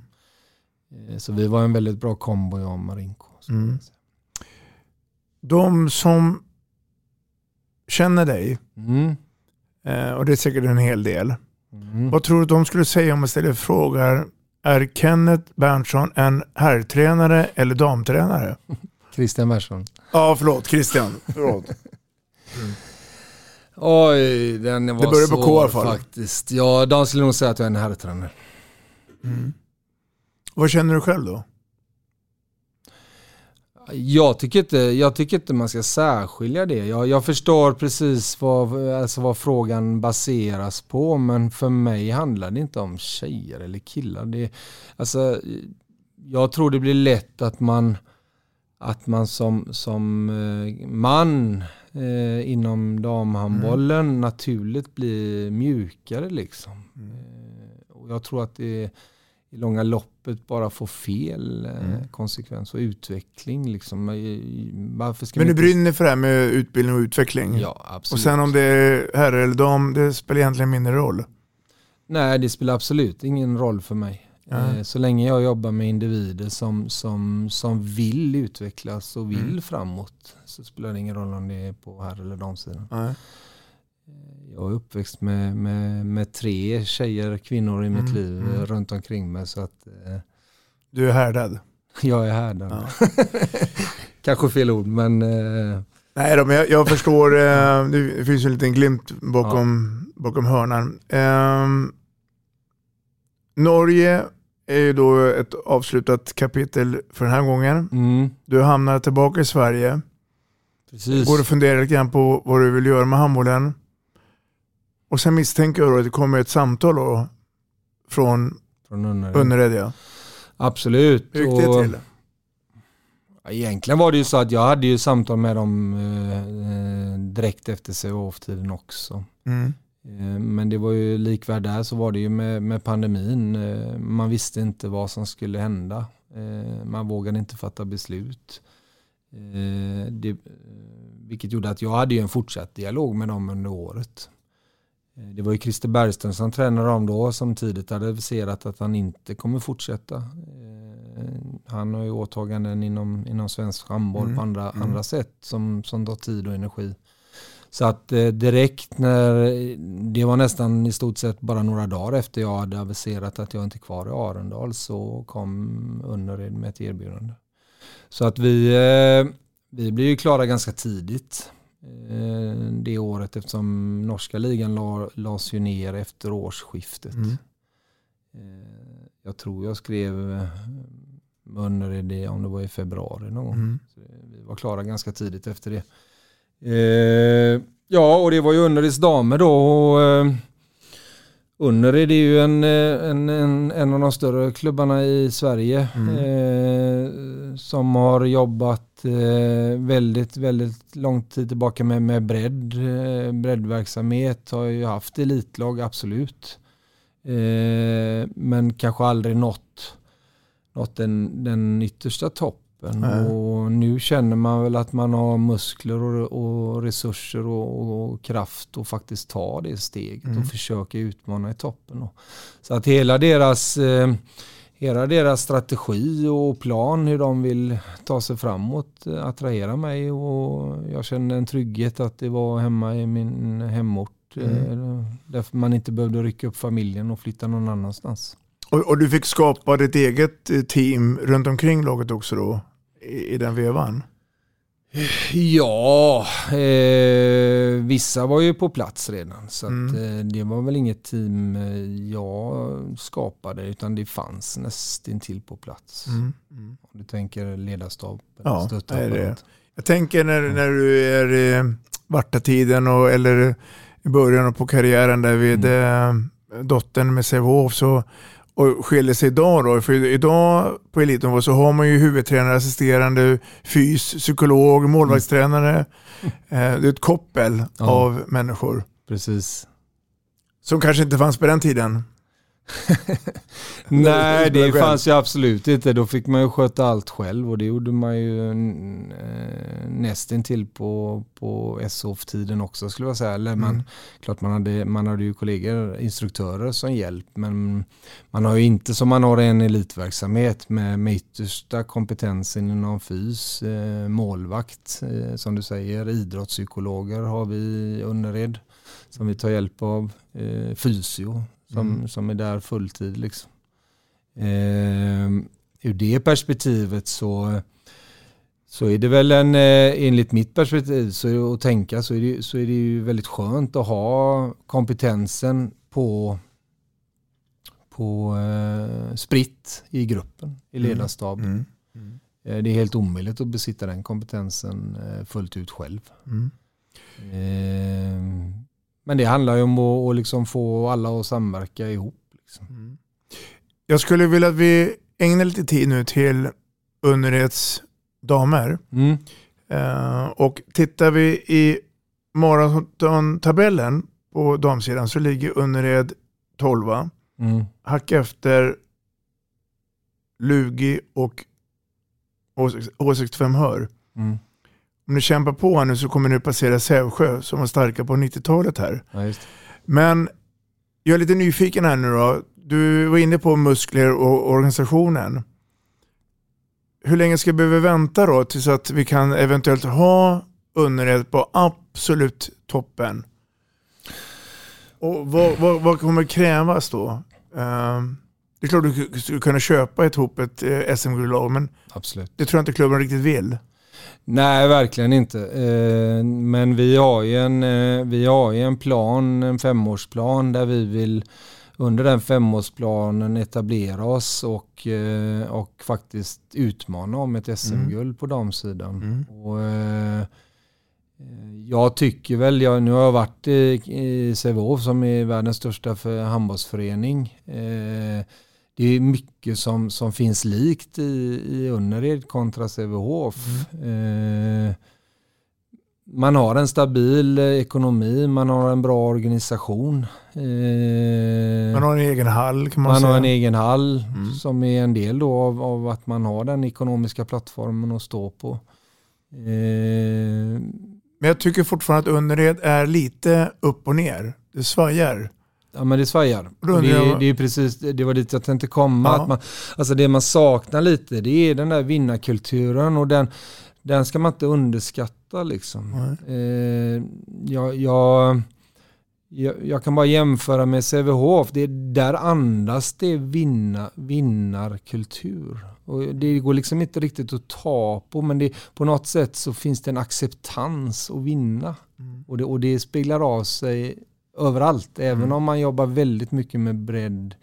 Mm. Eh, så vi var en väldigt bra kombo jag och Marinko. Mm. De som känner dig, Mm. och det är säkert en hel del. Mm. Vad tror du de skulle säga om man ställer frågar är Kenneth Berntsson en herrtränare eller damtränare? Christian Persson. Ja, förlåt Christian. Förlåt. Oj, den var Det börjar på K i alla fall. faktiskt. Ja, de skulle nog säga att jag är en herrtränare. Mm. Vad känner du själv då? Jag tycker inte, jag tycker inte man ska särskilja det. Jag, jag förstår precis vad, alltså vad frågan baseras på men för mig handlar det inte om tjejer eller killar. Det, alltså, jag tror det blir lätt att man, att man som, som eh, man eh, inom damhandbollen naturligt blir mjukare liksom. Eh, och jag tror att det i långa loppet bara får fel eh, Mm. konsekvens och utveckling. Liksom. Eh, Varför ska Men du inte- brinner för det här med utbildning och utveckling? Ja, absolut. Och sen om det är herre eller dam, det spelar egentligen mindre roll. Nej, det spelar absolut ingen roll för mig. Eh, Så länge jag jobbar med individer som, som, som vill utvecklas och vill Mm. framåt så spelar det ingen roll om det är på här eller damsidan. Nej. Jag är uppväxt med, med, med tre tjejer, kvinnor i mitt Mm, liv mm. runt omkring mig så att eh, Du är härdad. jag är här där. Ja. Kanske fel ord men eh, Nej då, men jag, jag förstår, eh, det finns ju en liten glimt bakom, bakom hörnan. Ehm, Norge är ju då ett avslutat kapitel för den här gången. mm, Du hamnar tillbaka i Sverige. precis. Går och funderar lite grann på vad du vill göra med handbollen. Och sen misstänker jag att det kommer ett samtal då från Från Önnered. Ja. Absolut. Hur gick det till? Egentligen var det ju så att jag hade ju samtal med dem eh, eh, direkt efter COF-tiden också. Mm. Eh, men det var ju likvärd där så var det ju med, med pandemin. Eh, man visste inte vad som skulle hända. Eh, man vågade inte fatta beslut. Eh, det, eh, vilket gjorde att jag hade ju en fortsatt dialog med dem under året. Eh, Det var ju Christer Bergström som tränade dem då som tidigt hade aviserat att han inte kommer fortsätta. Eh, Han har ju åtaganden inom, inom svensk handboll Mm, på andra, mm. andra sätt som, som tar tid och energi. Så att eh, direkt när, det var nästan i stort sett bara några dagar efter jag hade aviserat att jag inte är kvar i Arendal så kom Önnered med ett erbjudande. Så att vi, vi blev ju klara ganska tidigt det året eftersom norska ligan la, lades ju ner efter årsskiftet. Mm. Eh, Jag tror jag skrev eh, med Önnered i- om det var i februari någon gång. Mm. Vi var klara ganska tidigt efter det. Eh, ja, och det var ju Önnereds damer då. Och, eh, Önnered är ju en, eh, en, en, en av de större klubbarna i Sverige. Mm. Eh, som har jobbat eh, väldigt, väldigt lång tid tillbaka med, med bredd. Eh, breddverksamhet har ju haft elitlag, absolut. Eh, men kanske aldrig nått, nått den, den yttersta toppen. Nej. Och nu känner man väl att man har muskler och, och resurser och, och kraft att faktiskt ta det steget Mm. och försöka utmana i toppen. Så att hela deras, eh, hela deras strategi och plan hur de vill ta sig framåt eh, attraherar mig och jag känner en trygghet att det var hemma i min hemort. Eh, därför man inte behövde rycka upp familjen och flytta någon annanstans. Och, och du fick skapa ditt eget eh, team runt omkring laget också då? I, i den vevan? Ja, eh, vissa var ju på plats redan. Så att, Mm. eh, det var väl inget team eh, jag skapade utan det fanns nästintill på plats. Mm. Mm. Om du tänker ledarstab, Ja, är det. Jag tänker när, när du är i vartatiden och, eller i början på karriären där vid eh, dottern med Sävehof så och skiljer sig idag då. För idag på elitnivå så har man ju huvudtränare, assisterande, fys, psykolog, målvaktstränare. Eh, det är ett koppel Ja. av människor. Precis. Som kanske inte fanns på den tiden. Nej, det fanns ju absolut inte. Då fick man ju sköta allt själv och det gjorde man ju eh, nästintill på, på SOF-tiden också skulle jag säga. Eller man, Mm. Klart man hade, man hade ju kollegor, instruktörer som hjälp men man har ju inte som man har en elitverksamhet med, med yttersta kompetensen inom fys, eh, målvakt eh, som du säger, idrottspsykologer har vi i Önnered som vi tar hjälp av, fysio som, Mm. som är där fulltid. Liksom. Eh, ur det perspektivet så, så är det väl en, eh, enligt mitt perspektiv så att tänka så är det, så är det ju väldigt skönt att ha kompetensen på, på eh, spritt i gruppen, i Mm. ledarstaben. Mm. Eh, Det är helt omöjligt att besitta den kompetensen eh, fullt ut själv. Mm. Eh, Men det handlar ju om att att liksom få alla att samverka ihop. Liksom. Mm. Jag skulle vilja att vi ägnar lite tid nu till Önnereds damer. Mm. Eh, och tittar vi i maratontabellen på damsidan så ligger Önnered 12. Mm. Hack efter Lugi och H65 Hör. Mm. Om ni kämpar på här nu så kommer ni passera Sävsjö som var starka på 90-talet här. Ja. Men jag är lite nyfiken här nu då. Du var inne på muskler och organisationen. Hur länge ska vi behöva vänta då tills att vi kan eventuellt ha Önnered på absolut toppen? Och vad, vad, vad kommer krävas då? Ehm, det är klart du skulle kunna köpa ihop ett eh, SM-guldlag men Absolut. det tror jag inte klubben riktigt vill. Nej, verkligen inte. Eh, Men vi har, ju en, eh, vi har en plan, en femårsplan där vi vill under den femårsplanen etablera oss och, eh, och faktiskt utmana om ett SM-guld på damsidan. Och, eh, jag tycker väl, jag, nu har jag varit i, i Sävehof som är världens största för handbollsförening. Eh, det är mycket som, som finns likt i, i Önnered kontra Sävehof. Eh, man har en stabil eh, ekonomi, man har en bra organisation. Eh, Man har en egen hall kan man, man säga. har en egen hall Mm. som är en del då av, av att man har den ekonomiska plattformen att stå på. Eh, Men jag tycker fortfarande att Önnered är lite upp och ner. Det svajar. Ja men det svajar. Det, det är precis, det var dit jag tänkte komma. Ja. Att man, alltså det man saknar lite det är den där vinnarkulturen och den, den ska man inte underskatta liksom. Eh, jag, jag, jag, kan bara jämföra med Sävehof. Det, där andas det vinna, vinnarkultur. Och det går liksom inte riktigt att ta på men det, på något sätt så finns det en acceptans att vinna. Och, det, och det speglar av sig överallt. Även om man jobbar väldigt mycket med bredd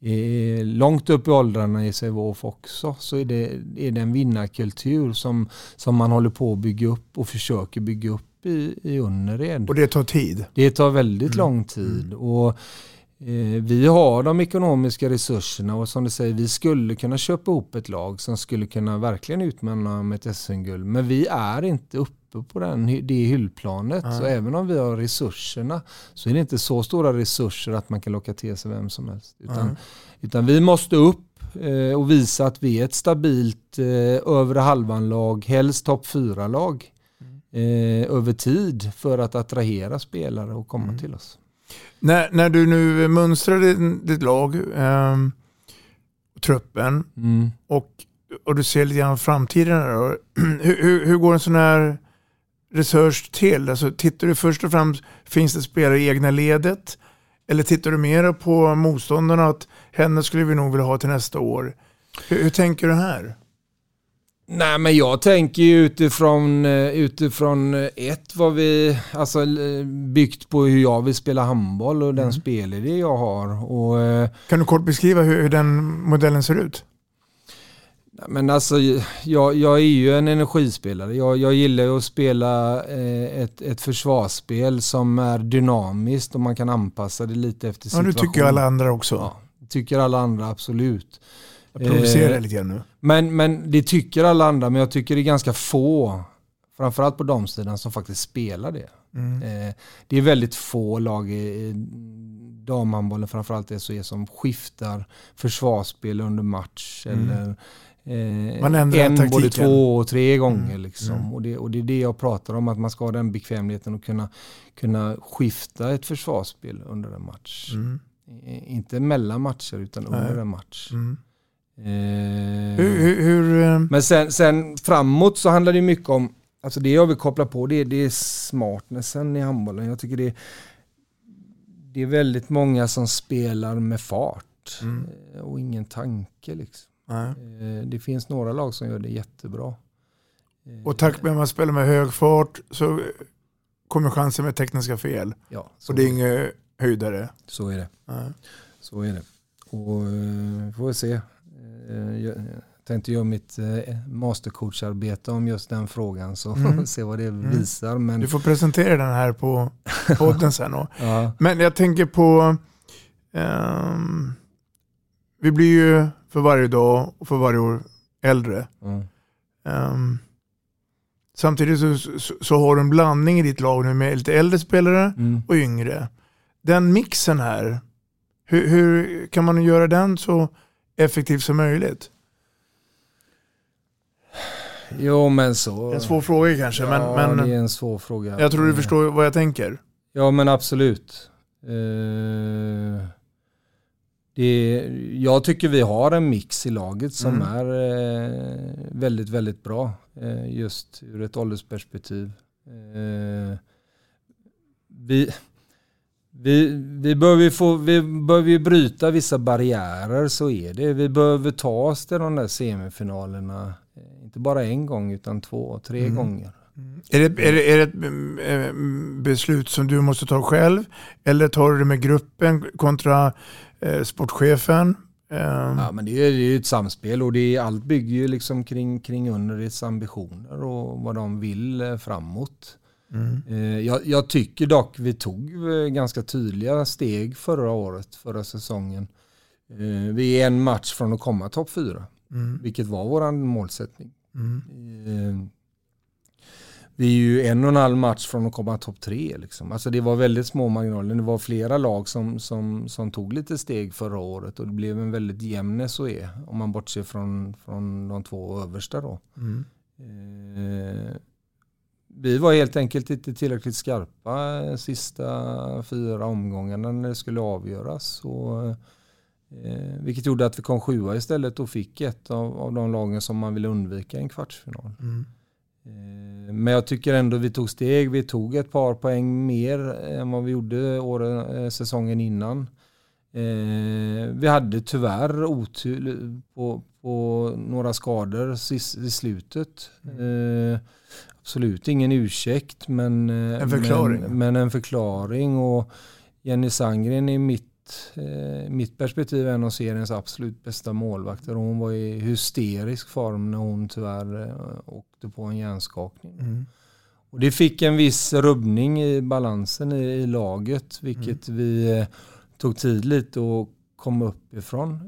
eh, långt upp i åldrarna i Sävehof också så är det, är det en vinnarkultur som, som man håller på att bygga upp och försöker bygga upp i, i Önnered. Och det tar tid. Det tar väldigt lång tid. Och eh, vi har de ekonomiska resurserna och som du säger, vi skulle kunna köpa ihop ett lag som skulle kunna verkligen utmana om ett SM-guld. Men vi är inte uppe på den, det hyllplanet. Så även om vi har resurserna så är det inte så stora resurser att man kan locka till sig vem som helst. Utan, utan vi måste upp eh, och visa att vi är ett stabilt eh, övre halvan-lag, helst topp fyra-lag eh, över tid för att attrahera spelare och komma till oss. När, när du nu mönstrar ditt, lag, ehm, truppen Mm. och, och du ser lite grann framtiden. här. Hur, hur, hur går en sån här research till? Alltså, tittar du först och främst, finns det spelare i egna ledet? Eller tittar du mer på motståndarna att henne skulle vi nog vilja ha till nästa år? Hur, hur tänker du här? Nej men jag tänker ju utifrån, eh, utifrån eh, ett vad vi, alltså byggt på hur jag vill spela handboll och den spelidé jag har. Och, eh, Kan du kort beskriva hur, hur den modellen ser ut? Men alltså, jag, jag är ju en energispelare. Jag, jag gillar ju att spela ett, ett försvarsspel som är dynamiskt och man kan anpassa det lite efter Ja, situation. det tycker alla andra också. Ja, tycker alla andra absolut. Jag provocerar Eh, lite grann nu. Men, men det tycker alla andra, men jag tycker det är ganska få, framförallt på damsidan, som faktiskt spelar det. Mm. Eh, det är väldigt få lag i, i damhandbollen, framförallt SOE, som skiftar försvarsspel under match. Mm. Eller, eh, Man ändrar en, både taktiken. två och tre gånger. Mm. Liksom. Mm. Och, det, och det är det jag pratar om, att man ska ha den bekvämligheten att kunna, kunna skifta ett försvarsspel under en match. Mm. Inte mellan matcher, utan under Nej. en match. Mm. Eh, Hur, hur, eh, men sen, sen framåt så handlar det mycket om, alltså det jag vill koppla på det det är smartnessen i handbollen. Jag tycker det är, det är väldigt många som spelar med fart Mm. eh, och ingen tanke. Liksom. Eh, Det finns några lag som gör det jättebra. Och tack vare att man spelar med hög fart så kommer chansen med tekniska fel. Ja, Och det är inget höjdare. så är det. Nej. Så är det. Och får vi se. Eh, Jag tänkte göra mitt eh, mastercoacharbete om just den frågan så Mm. se vad det Mm. visar. Men, Du får presentera den här på podden sen. Då. ja, Men jag tänker på, ehm, vi blir ju för varje dag och för varje år äldre. mm. Ehm, Samtidigt så, så, så har du en blandning i ditt lag nu med lite äldre spelare Mm. och yngre. Den mixen här, hur, hur kan man göra den så effektiv som möjligt? Jo men så... Det en svår fråga kanske, ja, men, det men är en svår fråga. jag tror du Eh, förstår vad jag tänker. Ja men absolut. Eh, det, jag tycker vi har en mix i laget som Mm. är eh, väldigt, väldigt bra. Eh, just ur ett åldersperspektiv. Eh, vi, vi, vi behöver få, vi behöver ju bryta vissa barriärer, så är det. Vi behöver ta oss till de där semifinalerna. eh, Inte bara en gång utan två, tre Mm. gånger. Är det, är, det, är det ett mm, eh, beslut som du måste ta själv? Eller tar du det med gruppen kontra eh, sportchefen? Eh, Ja, men det är ju ett samspel och det är, allt bygger ju liksom kring, kring Underits ambitioner och vad de vill eh, framåt. Mm. Eh, Jag, jag tycker dock vi tog eh, ganska tydliga steg förra året, förra säsongen. Eh, Vi är en match från att komma topp fyra, Mm. vilket var vår målsättning. Mm. Vi är ju en och en halv match från att komma topp tre. Liksom. Alltså det var väldigt små marginaler. Det var flera lag som, som, som tog lite steg förra året och det blev en väldigt jämn SOE om man bortser från, från de två översta. Då. Mm. Eh, vi var helt enkelt inte tillräckligt skarpa eh, sista fyra omgångarna när det skulle avgöras. Och, eh, vilket gjorde att vi kom sjua istället och fick ett av, av de lagen som man ville undvika i en kvartsfinal. Mm. Eh, Men jag tycker ändå vi tog steg. Vi tog ett par poäng mer än vad vi gjorde åren, eh, säsongen innan. Eh, Vi hade tyvärr otur på, på några skador i slutet. Eh, Absolut ingen ursäkt men eh, En förklaring. Men, men en förklaring. Och Jenny Sandgren i mitt, eh, mitt perspektiv är en av seriens absolut bästa målvakter. Och hon var i hysterisk form när hon tyvärr eh, åkte på en hjärnskakning. Mm. Och det fick en viss rubbning i balansen i, i laget, vilket vi eh, tog tid lite att komma upp ifrån.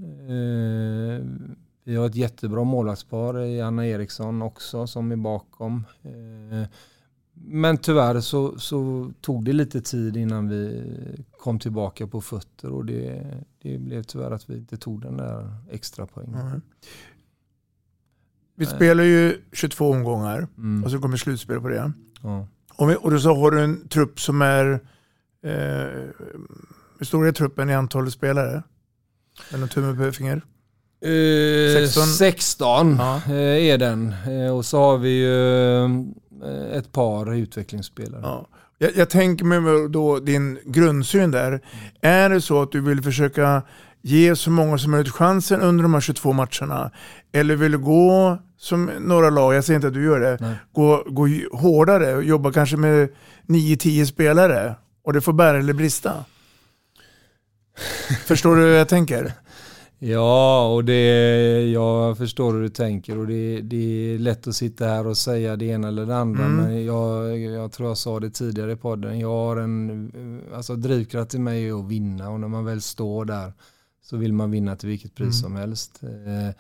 Vi har ett jättebra målvaktspar i Anna Eriksson också som är bakom. Eh, men tyvärr så, så tog det lite tid innan vi kom tillbaka på fötter och det, det blev tyvärr att vi inte tog den där extra poängen. Mm. Vi spelar ju 22 omgångar Mm. och så kommer slutspel på det. Ja. Och, vi, och då så har du en trupp som är, eh, hur stor är truppen i antal spelare? Med någon tumme på finger? Eh, 16. 16 Ja. eh, är den. Eh, och så har vi ju ett par utvecklingsspelare. Ja. Jag, jag tänker mig då din grundsyn där. Är det så att du vill försöka ge så många som möjligt chansen under de här 22 matcherna? Eller vill du gå som några lag, jag säger inte att du gör det, Nej. gå, gå hårdare och jobba kanske med 9-10 spelare och det får bära eller brista? Förstår du hur jag tänker? Ja, och det, jag förstår hur du tänker och det, det är lätt att sitta här och säga det ena eller det andra. Mm. Men jag, jag tror jag sa det tidigare i podden. Jag har en alltså drivkraft i mig är att vinna och när man väl står där så vill man vinna till vilket pris Mm. som helst. Eh,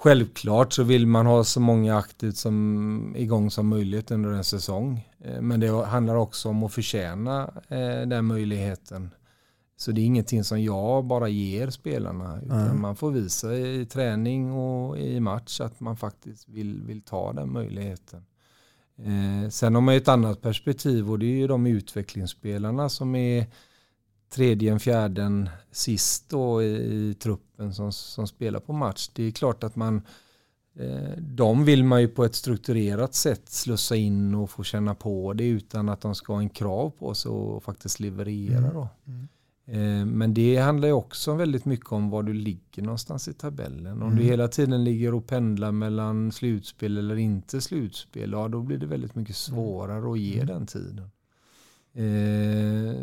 Självklart så vill man ha så många aktivt som igång som möjligt under en säsong. Eh, Men det handlar också om att förtjäna eh, den möjligheten. Så det är ingenting som jag bara ger spelarna. Utan Mm. man får visa i träning och i match att man faktiskt vill, vill ta den möjligheten. Eh, sen har man ju ett annat perspektiv och det är ju de utvecklingsspelarna som är tredje, fjärden, sist då i, i truppen som, som spelar på match. Det är klart att man eh, de vill man ju på ett strukturerat sätt slussa in och få känna på det utan att de ska ha en krav på sig och faktiskt leverera Mm. då. Eh, Men det handlar ju också väldigt mycket om var du ligger någonstans i tabellen. Om du Mm. hela tiden ligger och pendlar mellan slutspel eller inte slutspel, ja då blir det väldigt mycket svårare att ge Mm. den tiden. Eh,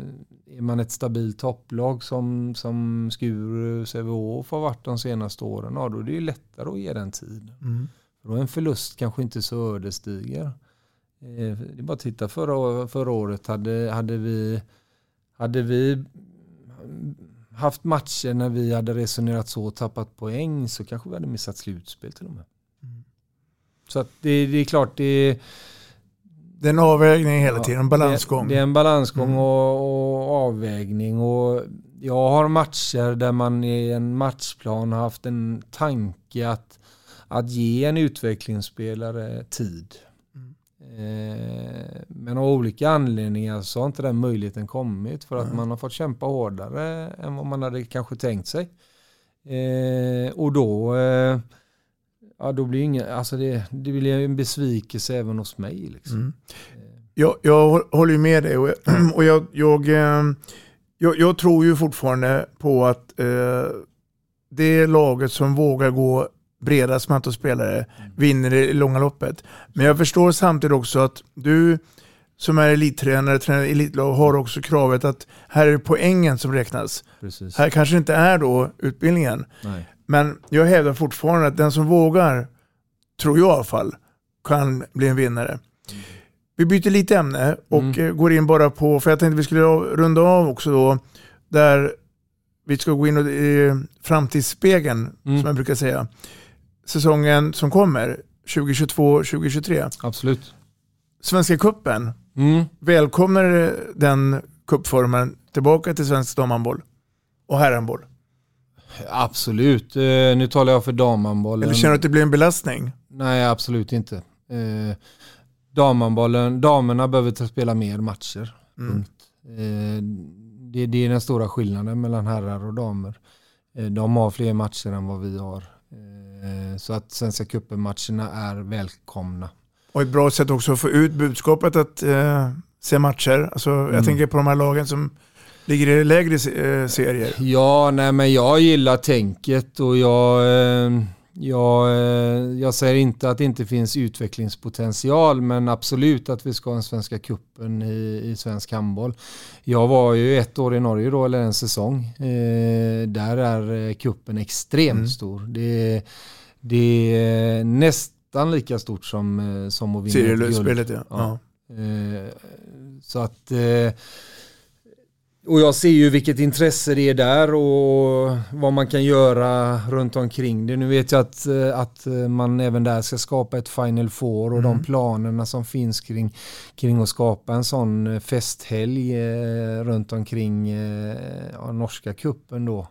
är man ett stabilt topplag som, som Skuru, Sävehof har varit de senaste åren, ja då är det ju lättare att ge den tiden. Mm. Då är en förlust kanske inte så ödesdiger. Eh, Det är bara att titta förra, förra året hade, hade, vi, hade vi haft matcher när vi hade resonerat så och tappat poäng så kanske vi hade missat slutspel till och med. Mm. Så att det, det är klart, det, Det är en avvägning hela tiden, en balansgång. Det, det är en balansgång mm. och, och, avvägning. Och jag har matcher där man i en matchplan har haft en tanke att, att ge en utvecklingsspelare tid. Eh, men av olika anledningar så har inte den möjligheten kommit för att man har fått kämpa hårdare än vad man hade kanske tänkt sig. Eh, och då, eh, ja, då blir inga, alltså det, det blir en besvikelse även hos mig. Liksom. Mm. Jag, jag håller ju med dig och, och jag, jag, jag, jag, tror ju fortfarande på att eh, det laget som vågar gå bredast med antal spelare mm. vinner i långa loppet. Men jag förstår samtidigt också att du som är elittränare, tränar elitlag, har också kravet att här är det poängen som räknas. Precis. Här kanske inte är då utbildningen. Nej. Men jag hävdar fortfarande att den som vågar, tror jag i alla fall, kan bli en vinnare. Vi byter lite ämne och mm. Eh, går in bara på, för jag tänkte vi skulle runda av också då, där vi ska gå in i framtidsspegeln, mm. som jag brukar säga säsongen som kommer, 2022-2023. Absolut. Svenska kuppen. Mm. Välkomnar den kuppformen tillbaka till svensk damhandboll och herrhandboll? Absolut. Eh, nu talar jag för damhandbollen. Eller känner du att det blir en belastning? Nej, absolut inte. Eh, damhandbollen, damerna behöver spela mer matcher. Mm. Eh, det, det, är den stora skillnaden mellan herrar och damer. De har fler matcher än vad vi har. Eh, så att Svenska cupen-matcherna är välkomna. Och ett bra sätt också att få ut budskapet att eh, se matcher. Alltså, mm. Jag tänker på de här lagen som ligger i lägre eh, serier. Ja, nej men jag gillar tänket och jag, eh, jag, eh, jag säger inte att det inte finns utvecklingspotential men absolut att vi ska ha en Svenska kuppen i, i svensk handboll. Jag var ju ett år i Norge då, eller en säsong. Eh, där är kuppen extremt mm. stor. Det, det är nästan lika stort som, eh, som att vinna Serielösspelet ja. ja. ja. Så att och jag ser ju vilket intresse det är där och vad man kan göra runt omkring det. Nu vet jag att, eh, att man även där ska skapa ett Final Four och mm. de planerna som finns kring, kring att skapa en sån eh, festhelg eh, runt omkring ja, norska kuppen då.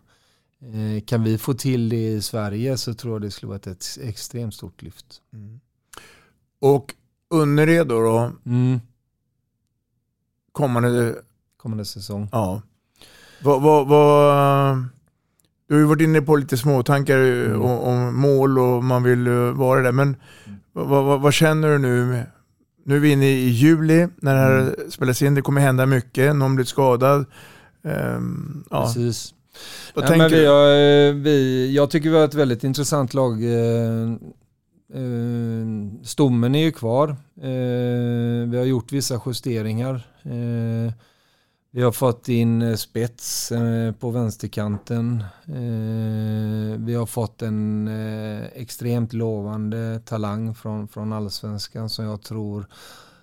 Kan vi få till det i Sverige så tror jag det skulle vara ett extremt stort lyft. Mm. Och Önnered då? Mm. Kommande kommande säsong. Ja. Vad, vad, vad, du har ju varit inne på lite småtankar mm. om, om, mål och man vill vara där. Men mm. vad, vad, känner du nu? Nu är vi inne i juli när det här mm. spelas in. Det kommer hända mycket. Någon blir skadad. Um, ja. Precis. Ja, men vi har, eh, vi, jag tycker vi har ett väldigt intressant lag. Eh, eh, stommen är ju kvar. vi har gjort vissa justeringar. Vi har fått in eh, spets eh, på vänsterkanten. Eh, vi har fått en extremt lovande talang från, från allsvenskan som jag tror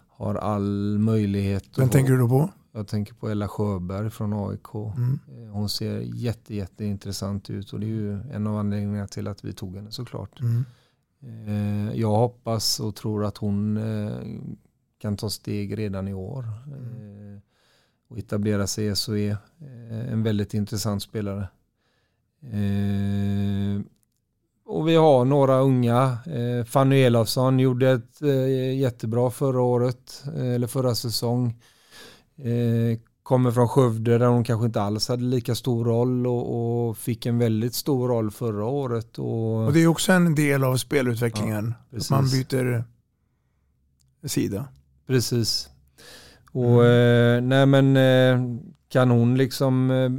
har all möjlighet. Vem tänker du då på? Jag tänker på Ella Sjöberg från AIK. Mm. Hon ser jätte, jätteintressant ut och det är ju en av anledningarna till att vi tog henne såklart. Mm. Jag hoppas och tror att hon kan ta steg redan i år. Mm och etablera sig i SOE. Eh, en väldigt intressant spelare. Eh, och vi har några unga. Eh, Fanny Elofsson gjorde ett jättebra förra året, eller förra säsong. Kommer från Skövde där hon kanske inte alls hade lika stor roll och, och fick en väldigt stor roll förra året. Och, och det är också en del av spelutvecklingen. Ja, att man byter sida. Precis. Och mm. eh, nej men eh, kan hon liksom eh,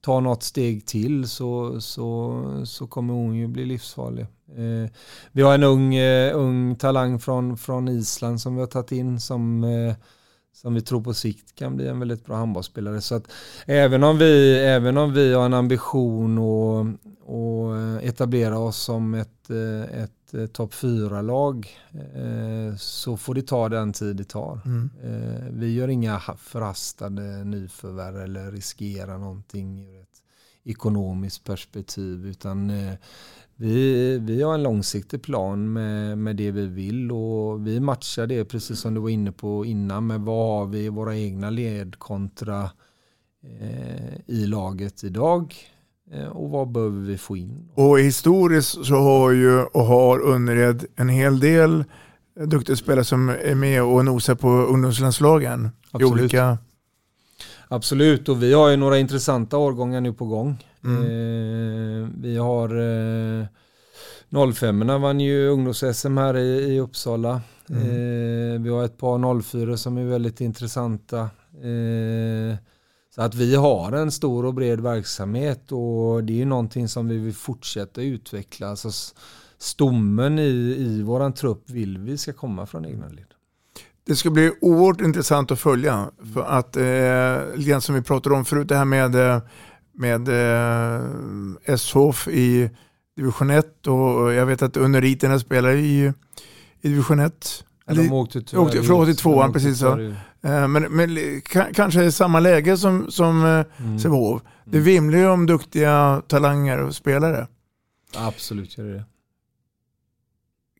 ta något steg till så, så, så kommer hon ju bli livsfarlig. Eh, vi har en ung, ung talang från, från Island som vi har tagit in som, som vi tror på sikt kan bli en väldigt bra handbollsspelare. Så att även om vi, även om vi har en ambition att, att etablera oss som ett, ett ett eh, topp 4-lag eh, så får det ta den tid det tar. Mm. Eh, vi gör inga förhastade nyförvärv eller riskerar någonting ur ett ekonomiskt perspektiv utan vi, vi har en långsiktig plan med, med det vi vill och vi matchar det precis som du var inne på innan med vad har vi i våra egna led kontra i laget idag och vad behöver vi få in. Och historiskt så har ju och har Önnered en hel del duktiga spelare som är med och nosar på ungdomslandslagen. Absolut. Olika... Absolut, och vi har ju några intressanta årgångar nu på gång. Mm. Eh, vi har eh, 05 vann ju ungdoms-SM här i, i Uppsala. Mm. Eh, vi har ett par 04 som är väldigt intressanta. Eh, så att vi har en stor och bred verksamhet och det är ju någonting som vi vill fortsätta utveckla. Alltså stommen i, i våran trupp vill vi ska komma från egna led. Det ska bli oerhört intressant att följa. För att, eh, lite som vi pratade om förut, det här med, eh, med eh, SHF i division 1 och jag vet att Unneriterna spelar i, i division 1. Ja, de åkte tyvärr åkte, förlåt, i tvåan, precis så. Eh, Men, men ka- kanske i samma läge som, som eh, Mm. Sävehof. Det vimlar ju om duktiga talanger och spelare. Absolut gör det det.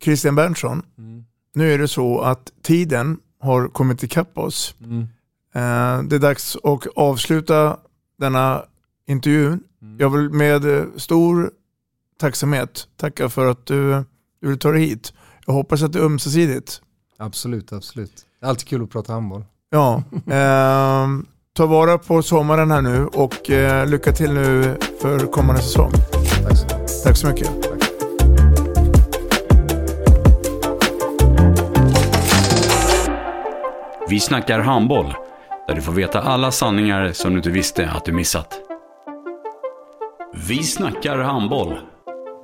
Christian Berntsson, Mm. nu är det så att tiden har kommit ikapp oss. Mm. Eh, Det är dags att avsluta denna intervju. Mm. Jag vill med stor tacksamhet tacka för att du, du vill ta dig hit. Jag hoppas att det är ömsesidigt. Absolut, absolut. Alltid kul att prata handboll. Ja, ehm, ta vara på sommaren här nu och eh, lycka till nu för kommande säsong. Tack så mycket. Tack så mycket. Vi snackar handboll, där du får veta alla sanningar som du inte visste att du missat. Vi snackar handboll.